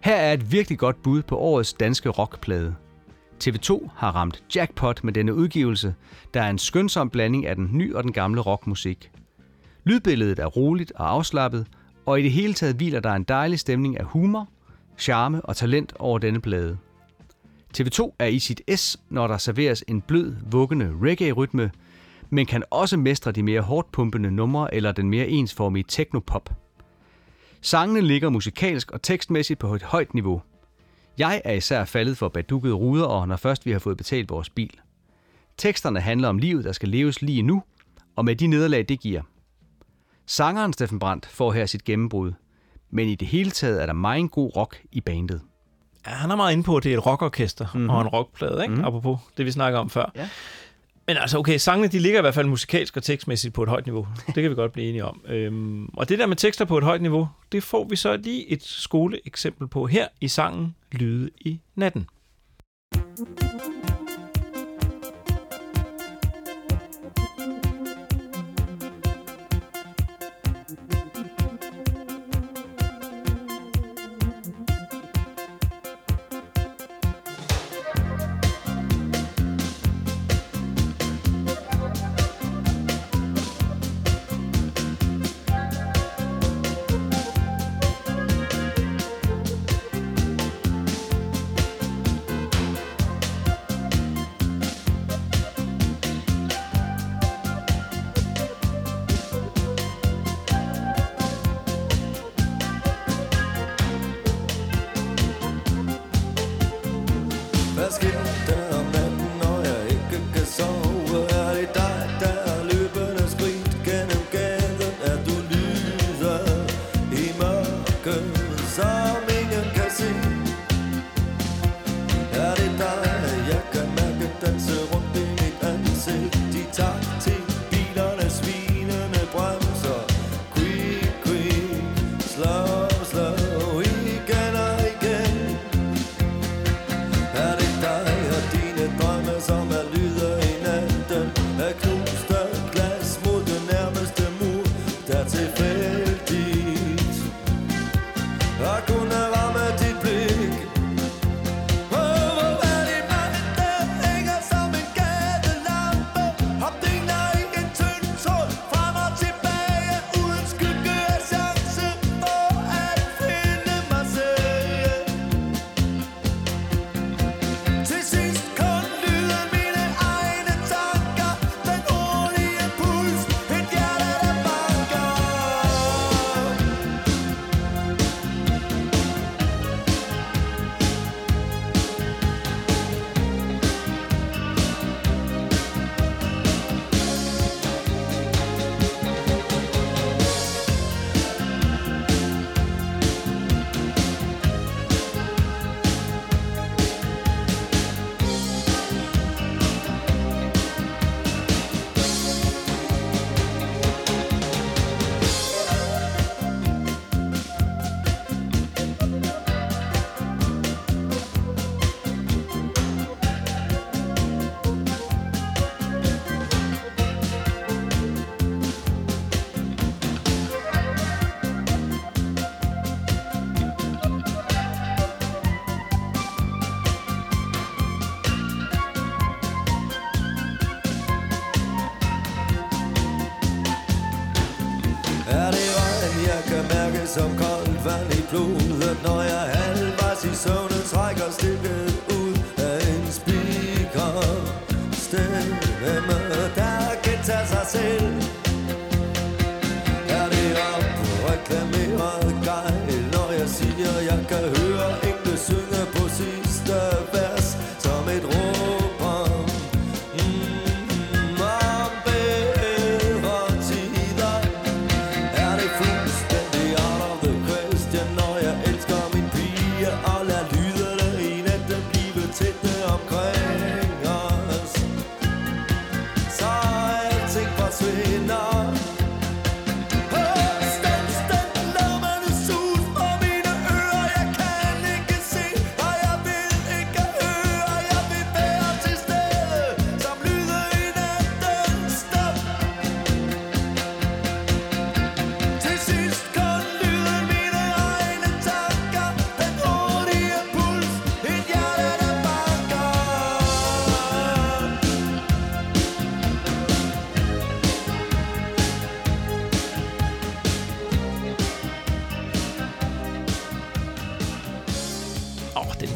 Her er et virkelig godt bud på årets danske rockplade. TV2 har ramt jackpot med denne udgivelse, der er en skønsom blanding af den ny og den gamle rockmusik. Lydbilledet er roligt og afslappet, og i det hele taget hviler der en dejlig stemning af humor, charme og talent over denne plade. TV2 er i sit S, når der serveres en blød, vuggende reggae-rytme, men kan også mestre de mere hårdt pumpende numre eller den mere ensformige technopop. Sangene ligger musikalsk og tekstmæssigt på et højt niveau. Jeg er især faldet for badukkede ruder, og når først vi har fået betalt vores bil. Teksterne handler om livet, der skal leves lige nu, og med de nederlag, det giver. Sangeren Steffen Brandt får her sit gennembrud, men i det hele taget er der meget god rock i bandet. Ja, han er meget inde på, at det er et rockorkester mm-hmm. og en rockplade, ikke? Mm-hmm. Apropos det, vi snakker om før. Ja. Men altså, okay, sangene, de ligger i hvert fald musikalsk og tekstmæssigt på et højt niveau. Det kan vi godt blive enige om. Øhm, og det der med tekster på et højt niveau, det får vi så lige et skoleeksempel på her i sangen Lyde i natten. som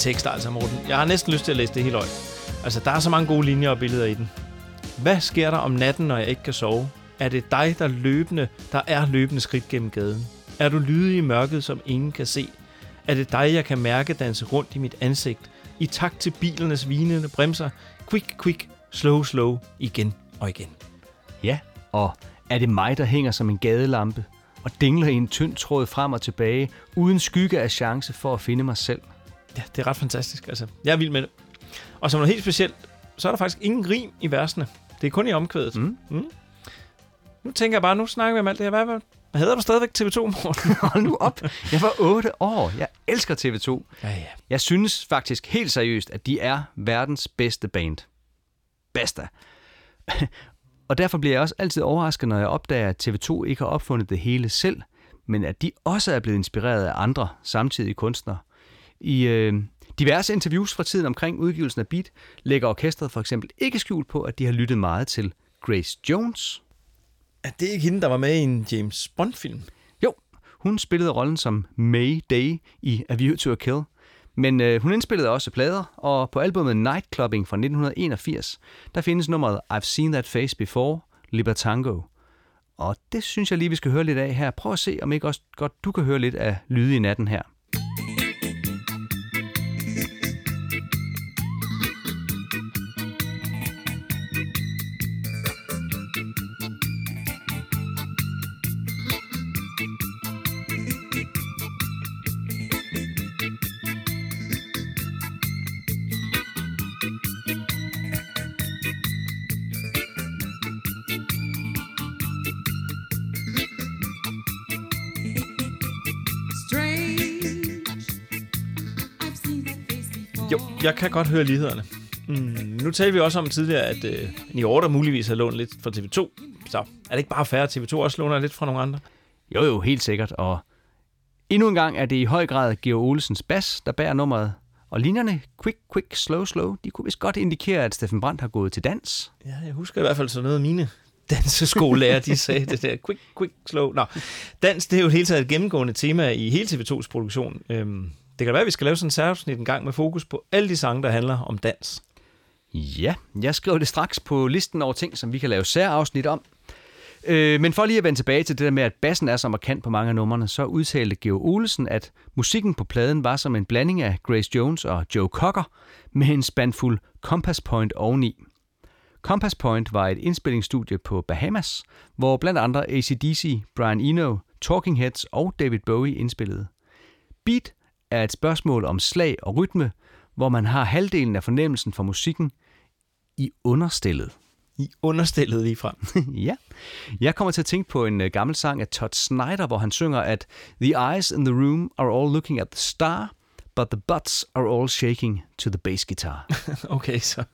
tekst altså, Morten. Jeg har næsten lyst til at læse det helt højt. Altså, der er så mange gode linjer og billeder i den. Hvad sker der om natten, når jeg ikke kan sove? Er det dig, der løbende, der er løbende skridt gennem gaden? Er du lydig i mørket, som ingen kan se? Er det dig, jeg kan mærke danse rundt i mit ansigt? I takt til bilernes vinende bremser? Quick, quick, slow, slow, igen og igen. Ja, og er det mig, der hænger som en gadelampe og dingler i en tynd tråd frem og tilbage, uden skygge af chance for at finde mig selv? Ja, det er ret fantastisk. Altså, jeg er vild med det. Og som noget helt specielt, så er der faktisk ingen rim i versene. Det er kun i omkvædet. Mm. Mm. Nu tænker jeg bare, nu snakker vi om alt det her. Hvad, hvad, hedder du stadigvæk TV2, Morten? <laughs> Hold nu op. Jeg var 8 år. Jeg elsker TV2. ja, ja. Jeg synes faktisk helt seriøst, at de er verdens bedste band. Basta. <laughs> Og derfor bliver jeg også altid overrasket, når jeg opdager, at TV2 ikke har opfundet det hele selv, men at de også er blevet inspireret af andre samtidige kunstnere. I øh, diverse interviews fra tiden omkring udgivelsen af Beat lægger orkestret for eksempel ikke skjul på, at de har lyttet meget til Grace Jones. Er det ikke hende, der var med i en James Bond-film? Jo, hun spillede rollen som May Day i A View to a Kill. Men øh, hun indspillede også plader, og på albumet Nightclubbing fra 1981, der findes nummeret I've Seen That Face Before, Libertango. Og det synes jeg lige, vi skal høre lidt af her. Prøv at se, om ikke også godt du kan høre lidt af lyde i natten her. Jeg kan godt høre lighederne. Mm, nu talte vi også om tidligere, at øh, New Order muligvis har lånt lidt fra TV2. Så er det ikke bare fair, at TV2 også låner lidt fra nogle andre? Jo jo, helt sikkert. Og endnu en gang er det i høj grad Georg Olsens bas, der bærer nummeret. Og linjerne quick, quick, slow, slow, de kunne vist godt indikere, at Steffen Brandt har gået til dans. Ja, jeg husker i hvert fald sådan noget af mine <laughs> danseskolelærer, de sagde det der quick, quick, slow. Nå, dans, det er jo helt taget et gennemgående tema i hele TV2's produktion. Øhm, det kan da være, at vi skal lave sådan en særsnit en gang med fokus på alle de sange, der handler om dans. Ja, jeg skriver det straks på listen over ting, som vi kan lave særafsnit om. Øh, men for lige at vende tilbage til det der med, at bassen er så markant på mange af numrene, så udtalte Geo Olesen, at musikken på pladen var som en blanding af Grace Jones og Joe Cocker med en spandfuld Compass Point oveni. Compass Point var et indspillingsstudie på Bahamas, hvor blandt andre ACDC, Brian Eno, Talking Heads og David Bowie indspillede. Beat er et spørgsmål om slag og rytme, hvor man har halvdelen af fornemmelsen for musikken i understillet. I understillet lige frem. <laughs> ja. Jeg kommer til at tænke på en uh, gammel sang af Todd Snyder, hvor han synger, at The eyes in the room are all looking at the star, but the butts are all shaking to the bass guitar. <laughs> Okay, så.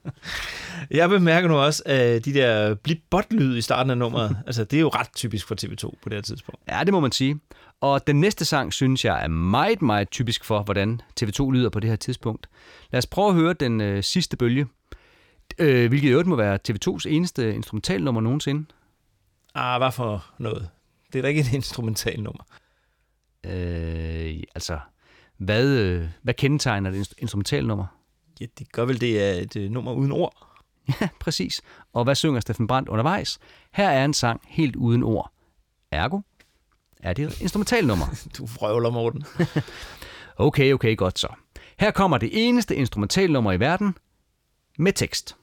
Jeg bemærker nu også, at de der blip bot lyd i starten af nummeret, <laughs> altså det er jo ret typisk for TV2 på det her tidspunkt. ja, det må man sige. Og den næste sang, synes jeg, er meget, meget typisk for, hvordan TV2 lyder på det her tidspunkt. Lad os prøve at høre den øh, sidste bølge, øh, hvilket i øvrigt må være TV2's eneste instrumentalnummer nogensinde. Ah, hvad for noget? Det er da ikke et <laughs> instrumental nummer. Øh, altså, hvad, øh, hvad kendetegner et inst- instrumentalnummer? Ja, det gør vel, det er et øh, nummer uden ord. <laughs> Ja, præcis. Og hvad synger Steffen Brandt undervejs? Her er en sang helt uden ord. Ergo er det et instrumentalnummer. <laughs> Du frøvler, Morten. <laughs> Okay, okay, godt så. Her kommer det eneste instrumentalnummer i verden med tekst.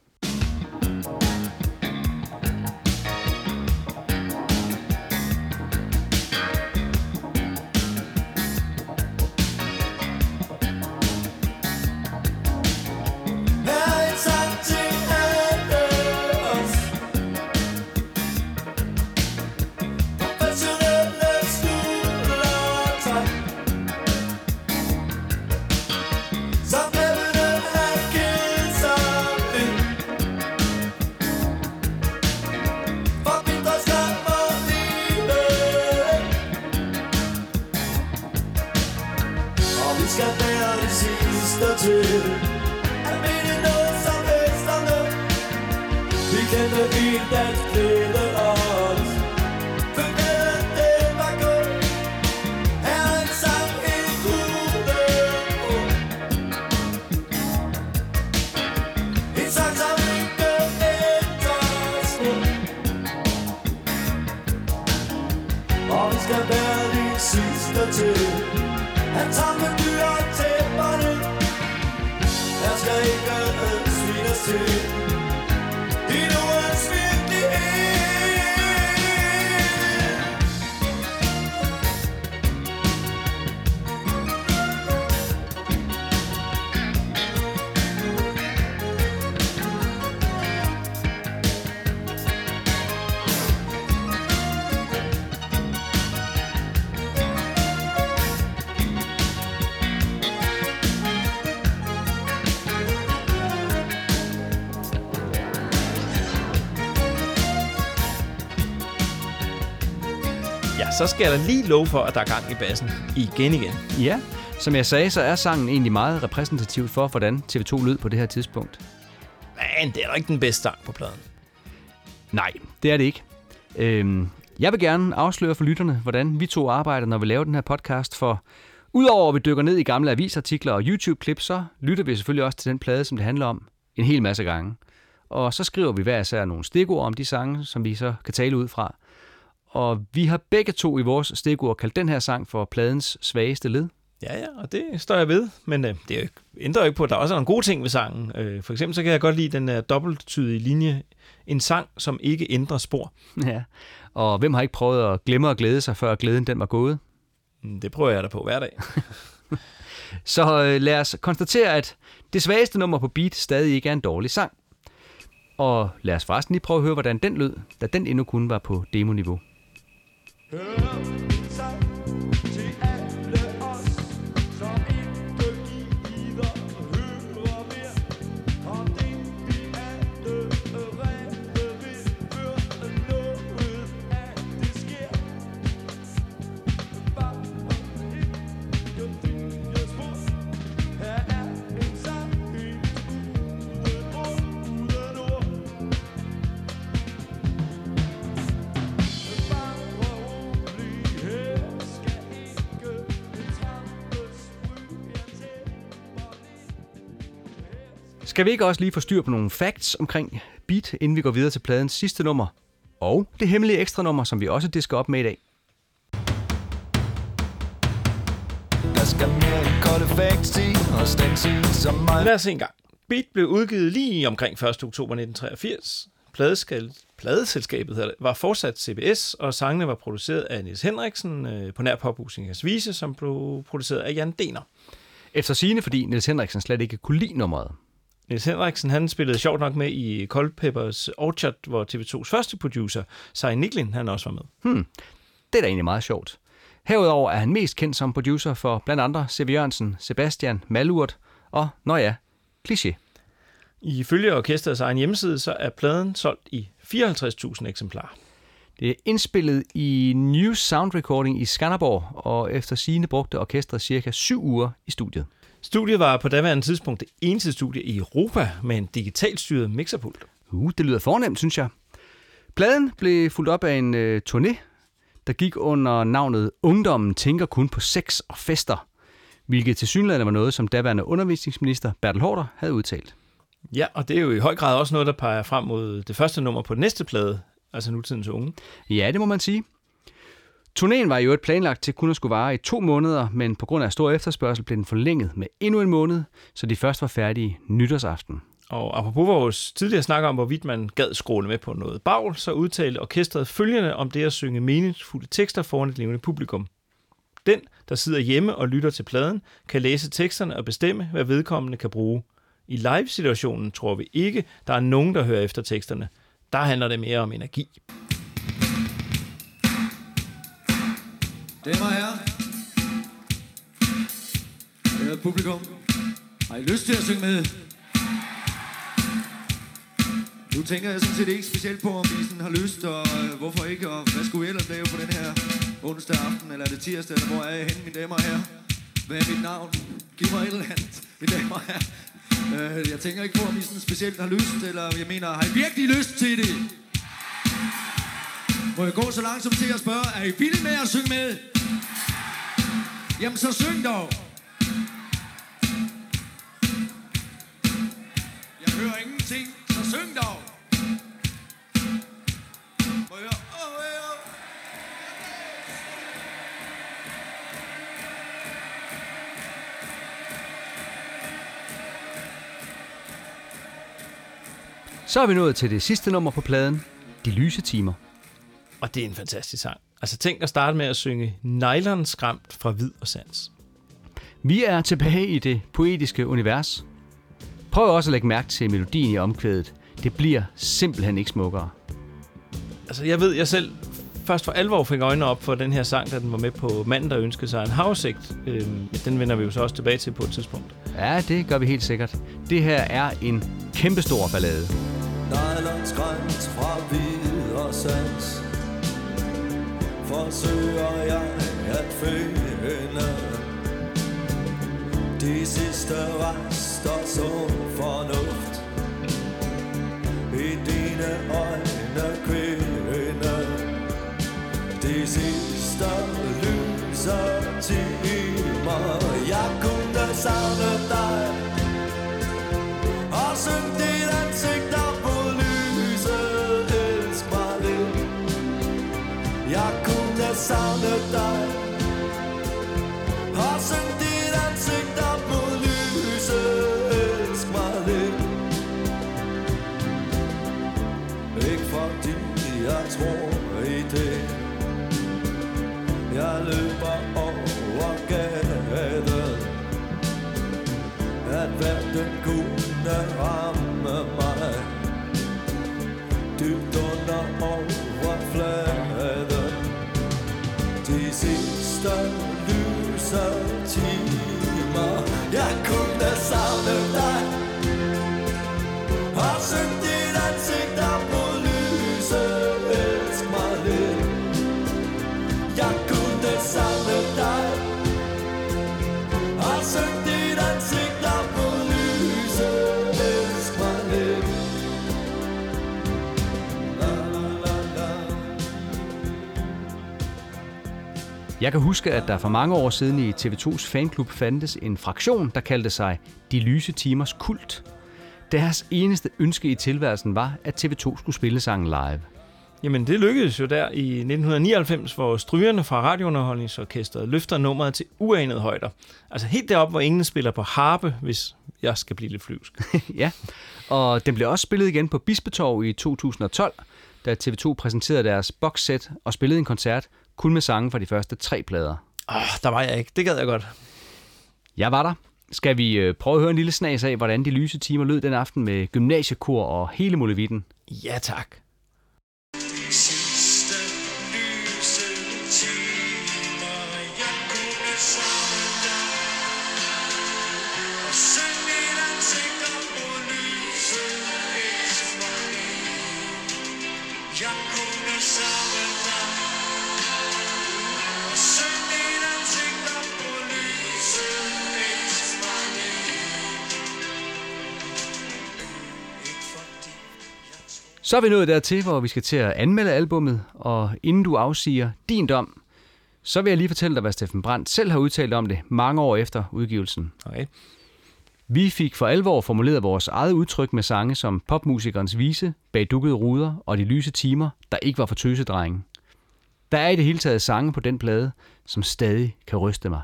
Så skal jeg da lige love for, at der er gang i bassen igen igen. Ja, som jeg sagde, så er sangen egentlig meget repræsentativt for, hvordan TV2 lød på det her tidspunkt. Men det er da ikke den bedste sang på pladen. Nej, det er det ikke. Øhm, jeg vil gerne afsløre for lytterne, hvordan vi to arbejder, når vi laver den her podcast, for udover at vi dykker ned i gamle avisartikler og YouTube-klip, så lytter vi selvfølgelig også til den plade, som det handler om en hel masse gange. Og så skriver vi hver især nogle stikord om de sange, som vi så kan tale ud fra. Og vi har begge to i vores stikord kaldt den her sang for pladens svageste led. Ja, ja, og det står jeg ved, men øh, det er jo ikke- ændrer jo ikke på, at der også er nogle gode ting ved sangen. Øh, for eksempel så kan jeg godt lide den her dobbelttydige linje. En sang, som ikke ændrer spor. <laughs> Ja. Og hvem har ikke prøvet at glemme at glæde sig, før glæden den var gået? Mm, Det prøver jeg da på hver dag. <laughs> <laughs> Så øh, lad os konstatere, at det svageste nummer på beat stadig ikke er en dårlig sang. Og lad os forresten lige prøve at høre, hvordan den lød, da den endnu kun var på demo-niveau. Yeah. Skal vi ikke også lige få styr på nogle facts omkring beat, inden vi går videre til pladens sidste nummer? Og det hemmelige ekstra nummer, som vi også disker op med i dag. Der skal mere end facts til Og som mig Lad os se en gang. Beat blev udgivet lige omkring 1. oktober 1983. Pladeskal, pladeselskabet det, var fortsat CBS, og sangene var produceret af Niels Henriksen øh, på nær Popmusingers Vise, som blev produceret af Jan Dener. Efter sigende, fordi Niels Henriksen slet ikke kunne lide nummeret. Niels Henriksen han spillede sjovt nok med i Coldpeppers Orchard, hvor TV2's første producer, Sai Niklin, han også var med. Det er da egentlig meget sjovt. Herudover er han mest kendt som producer for blandt andre C.V. Jørgensen, Sebastian, Malurt og, nå ja, Cliché. Ifølge orkesterets egen hjemmeside, så er pladen solgt i 54.000 eksemplarer. Det er indspillet i New Sound Recording i Skanderborg, og efter sigende brugte orkestret cirka syv uger i studiet. Studiet var på daværende tidspunkt det eneste studie i Europa med en digitalt styret mixerpult. Uh, det lyder fornemt, synes jeg. Pladen blev fuldt op af en øh, turné, der gik under navnet Ungdommen tænker kun på sex og fester, hvilket til synligheden var noget, som daværende undervisningsminister Bertel Hårder havde udtalt. Ja, og det er jo i høj grad også noget, der peger frem mod det første nummer på den næste plade, altså nutidens unge. Ja, det må man sige. Turnéen var i øvrigt planlagt til kun at skulle vare i to måneder, men på grund af stor efterspørgsel blev den forlænget med endnu en måned, så de først var færdige nytårsaften. Og apropos vores tidligere snak om, hvorvidt man gad skråle med på noget bagl, så udtalte orkestret følgende om det at synge meningsfulde tekster foran et levende publikum. Den, der sidder hjemme og lytter til pladen, kan læse teksterne og bestemme, hvad vedkommende kan bruge. I live-situationen tror vi ikke, der er nogen, der hører efter teksterne. Der handler det mere om energi. Damer og herrer, ærede publikum, har I lyst til at synge med? Nu tænker jeg sådan set ikke specielt på, om I sådan har lyst, og øh, hvorfor ikke, og hvad skulle I ellers lave på den her onsdag aften, eller er det tirsdag, eller hvor er jeg henne, mine damer og herrer? Hvad er mit navn? Giv mig et eller andet, mine damer og herrer. Øh, jeg tænker ikke på, om I sådan specielt har lyst, eller jeg mener, har I virkelig lyst til det? Må jeg gå så langsomt til at spørge, er I billige med at synge med? Jamen så syng dog. Jeg hører ingenting, så syng dog. Må jeg høre? Så er vi nået til det sidste nummer på pladen, De Lyse Timer. Og det er en fantastisk sang. Altså tænk at starte med at synge Nylon skræmt fra vid og sans. Vi er tilbage i det poetiske univers. Prøv også at lægge mærke til melodien i omkvædet. Det bliver simpelthen ikke smukkere. Altså jeg ved, jeg selv først for alvor fik øjnene op for den her sang, da den var med på Manden, der ønskede sig en havsigt. Øhm, den vender vi jo så også tilbage til på et tidspunkt. Ja, det gør vi helt sikkert. Det her er en kæmpestor ballade. Nylon fra vid og sans Forsøger jeg at finde. De sidste rester sund fornuft I dine øjne kvinde. De sidste lyser timer Jeg kunne savne dig. Under overfladen De sidste lyse Jeg kan huske, at der for mange år siden i TV2's fanklub fandtes en fraktion, der kaldte sig De Lyse Timers Kult. Deres eneste ønske i tilværelsen var, at TV2 skulle spille sangen live. Jamen, det lykkedes jo der i 1999, hvor strygerne fra Radiounderholdningsorkestret løfter nummeret til uanede højder. Altså helt derop, hvor ingen spiller på harpe, hvis jeg skal blive lidt flyvsk. <laughs> ja, og den blev også spillet igen på Bispetorv i 2012, da TV2 præsenterede deres boxset og spillede en koncert kun med sange fra de første tre plader. Oh, der var jeg ikke. Det gad jeg godt. Jeg var der. Skal vi øh, prøve at høre en lille snas af, hvordan de lyse timer lød den aften med gymnasiekor og hele muligheden? Ja, tak. Så er vi nået dertil, hvor vi skal til at anmelde albummet, og inden du afsiger din dom, så vil jeg lige fortælle dig, hvad Steffen Brandt selv har udtalt om det mange år efter udgivelsen. Okay. Vi fik for alvor formuleret vores eget udtryk med sange som popmusikernes vise, bag dukkede ruder og de lyse timer, der ikke var for tøsedrengen. Der er i det hele taget sange på den plade, som stadig kan ryste mig.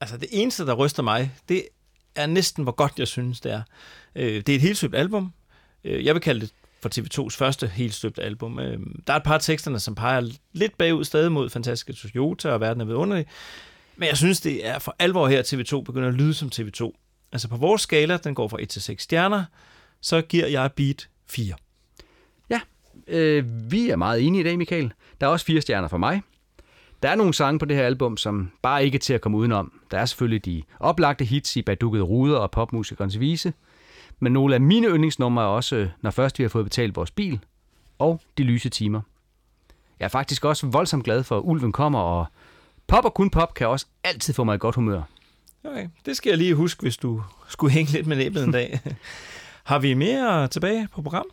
Altså, det eneste, der ryster mig, det er næsten, hvor godt jeg synes, det er. Øh, Det er et helt støbt album. Øh, Jeg vil kalde det for TV2's første helt støbte album. Øh, Der er et par af teksterne, som peger lidt bagud stadig mod Fantastiske Toyota og Verden er vidunderlig. Men jeg synes, det er for alvor her, at TV2 begynder at lyde som TV2. Altså på vores skala, den går fra 1 til 6 stjerner, så giver jeg Beat 4. Ja, øh, vi er meget enige i dag, Michael. Der er også fire stjerner for mig. Der er nogle sange på det her album, som bare ikke er til at komme udenom. Der er selvfølgelig de oplagte hits i Badukket Ruder og popmusikernes vise. Men nogle af mine yndlingsnumre er også, når først vi har fået betalt vores bil, og De Lyse Timer. Jeg er faktisk også voldsomt glad for, at Ulven kommer, og pop og kun pop kan også altid få mig i godt humør. Okay, det skal jeg lige huske, hvis du skulle <laughs> hænge lidt med næbet en dag. <laughs> Har vi mere tilbage på program?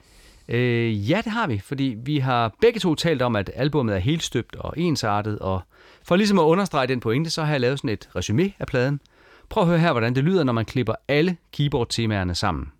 Øh, ja, det har vi, fordi vi har begge to talt om, at albummet er helt støbt og ensartet, og for ligesom at understrege den pointe, så har jeg lavet sådan et resume af pladen. Prøv at høre her, hvordan det lyder, når man klipper alle keyboard-temaerne sammen.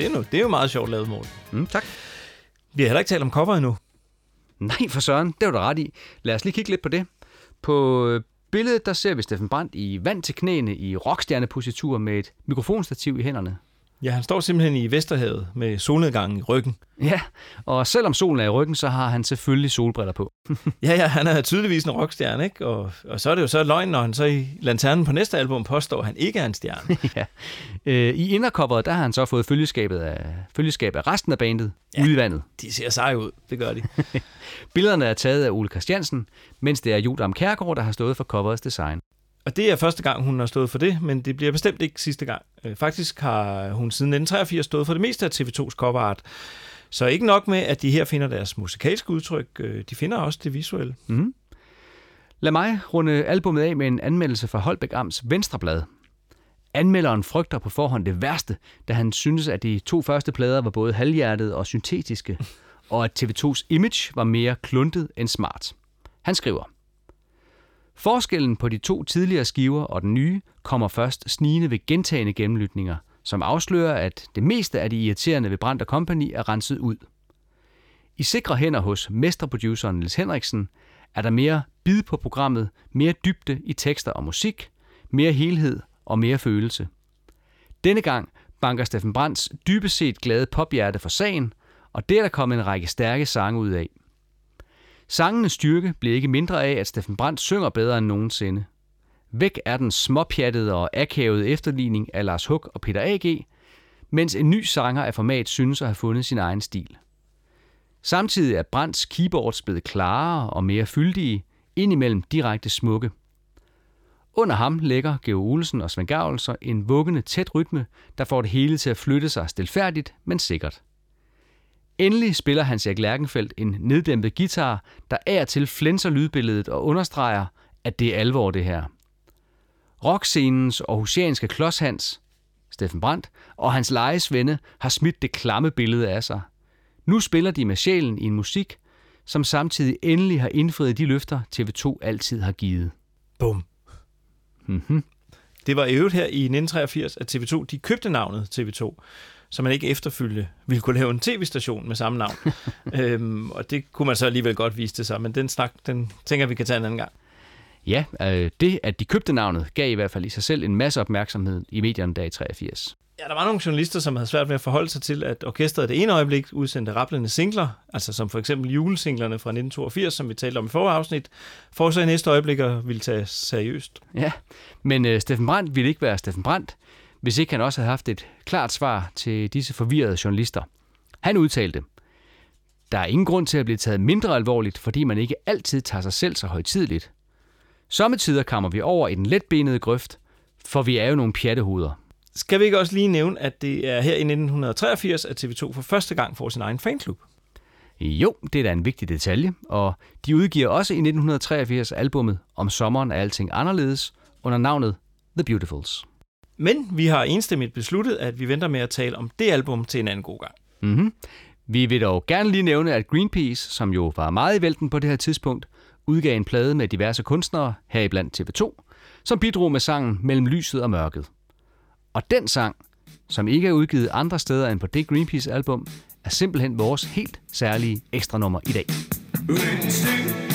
Det, er nu, det er jo meget sjovt lavet, Morten. Mm, tak. Vi har heller ikke talt om cover endnu. Nej, for søren, det var du ret i. Lad os lige kigge lidt på det. På øh, billedet, der ser vi Steffen Brandt i vand til knæene i rockstjernepositur med et mikrofonstativ i hænderne. Ja, han står simpelthen i Vesterhavet med solnedgangen i ryggen. Ja, og selvom solen er i ryggen, så har han selvfølgelig solbriller på. <laughs> Ja, ja, han er tydeligvis en rockstjerne, ikke? Og, og så er det jo så løgn, når han så i Lanternen på næste album påstår, at han ikke er en stjerne. <laughs> ja. Øh, I indercoveret, der har han så fået følgeskabet af, følgeskab af resten af bandet ja. ude i vandet. De ser seje ud, det gør de. <laughs> Billederne er taget af Ole Christiansen, mens det er Jodam Kærgaard, der har stået for coverets design. Og det er første gang, hun har stået for det, men det bliver bestemt ikke sidste gang. Øh, faktisk har hun siden 1983 stået for det meste af TV2's coverart. Så ikke nok med, at de her finder deres musikalske udtryk, øh, de finder også det visuelle. Mm. Lad mig runde albummet af med en anmeldelse fra Holbæk Amts Venstreblad. Anmelderen frygter på forhånd det værste, da han synes, at de to første plader var både halvhjertet og syntetiske, <laughs> og at TV2's image var mere kluntet end smart. Han skriver, Forskellen på de to tidligere skiver og den nye kommer først snigende ved gentagende gennemlytninger, som afslører, at det meste af de irriterende ved Brandt Company er renset ud. I sikre hænder hos mesterproduceren Niels Henriksen er der mere bid på programmet, mere dybde i tekster og musik, mere helhed og mere følelse. Denne gang banker Steffen Brands dybest set glade pophjerte for sagen, og det er der kommet en række stærke sange ud af. Sangenes styrke bliver ikke mindre af, at Steffen Brandt synger bedre end nogensinde. Væk er den småpjattede og akavede efterligning af Lars Hug og Peter A.G., mens en ny sanger af format synes at have fundet sin egen stil. Samtidig er Brandts keyboards blevet klarere og mere fyldige, indimellem direkte smukke. Under ham lægger Geo Olsen og Svend så en vuggende tæt rytme, der får det hele til at flytte sig stilfærdigt, men sikkert. Endelig spiller Hans Erik Lærkenfeldt en neddæmpet guitar, der af og til flænser lydbilledet og understreger, at det er alvor det her. Rockscenens aarhusianske klodshans, Steffen Brandt, og hans lejesvende har smidt det klamme billede af sig. Nu spiller de med sjælen i en musik, som samtidig endelig har indfriet de løfter, TV2 altid har givet. Bum. Mm-hmm. Det var i øvrigt her i 1983, at TV2 de købte navnet TV2, så man ikke efterfølgende ville kunne lave en tv-station med samme navn. <laughs> øhm, og det kunne man så alligevel godt vise det sig, men den snak, den tænker vi kan tage en anden gang. Ja, øh, det at de købte navnet gav i hvert fald i sig selv en masse opmærksomhed i medierne der i 83. Ja, der var nogle journalister, som havde svært ved at forholde sig til, at orkestret det ene øjeblik udsendte rapplende singler, altså som for eksempel julesinglerne fra 1982, som vi talte om i forrige afsnit, for så i næste øjeblik at ville tage seriøst. Ja, men øh, Steffen Brandt ville ikke være Steffen Brandt, hvis ikke han også havde haft et klart svar til disse forvirrede journalister. Han udtalte, der er ingen grund til at blive taget mindre alvorligt, fordi man ikke altid tager sig selv så højtidligt. Sommetider kommer vi over i den letbenede grøft, for vi er jo nogle pjattehoveder. Skal vi ikke også lige nævne, at det er her i 1983, at TV2 for første gang får sin egen fanklub? Jo, det er da en vigtig detalje, og de udgiver også i 1983 albummet Om sommeren er alting anderledes under navnet The Beautifuls. Men vi har enstemmigt besluttet, at vi venter med at tale om det album til en anden god gang. Mm-hmm. Vi vil dog gerne lige nævne, at Greenpeace, som jo var meget i vælten på det her tidspunkt, udgav en plade med diverse kunstnere, heriblandt TV2, som bidrog med sangen Mellem lyset og mørket. Og den sang, som ikke er udgivet andre steder end på det Greenpeace-album, er simpelthen vores helt særlige ekstra nummer i dag. En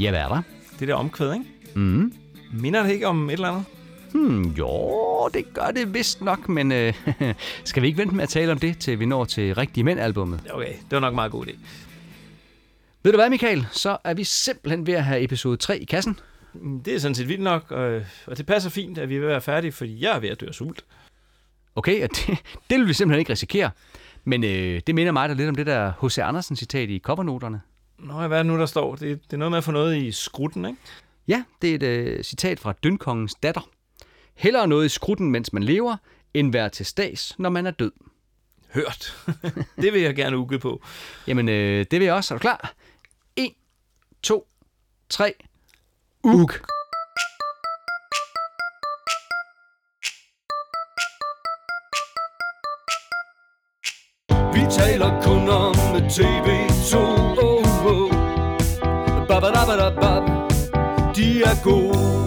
Ja, hvad er der? det der omkvæd, ikke? Mm. Minder det ikke om et eller andet? Hmm, jo, det gør det vist nok, men øh, <laughs> skal vi ikke vente med at tale om det, til vi når til Rigtige Mænd-albummet? Okay, det var nok en meget god idé. Ved du hvad, Michael? Så er vi simpelthen ved at have episode 3 i kassen. Mm, Det er sådan set vildt nok, og, og det passer fint, at vi er ved at være færdige, fordi jeg er ved at dø af sult. Okay, og <laughs> det, det vil vi simpelthen ikke risikere. Men øh, det minder mig da lidt om det der H.C. Andersen-citat i covernoterne. Nå, hvad er det nu, der står? Det, det er noget med at få noget i skrutten, ikke? Ja, det er et øh, citat fra Dønkongens datter. Hellere noget i skrutten, mens man lever, end være til stads, når man er død. Hørt. <laughs> det vil jeg gerne uge på. Jamen, øh, det vil jeg også. Er du klar? 1, 2, 3. Ug. Vi taler kun om TV2 oh, oh. Ba, ba, da, ba, da, ba. De er gode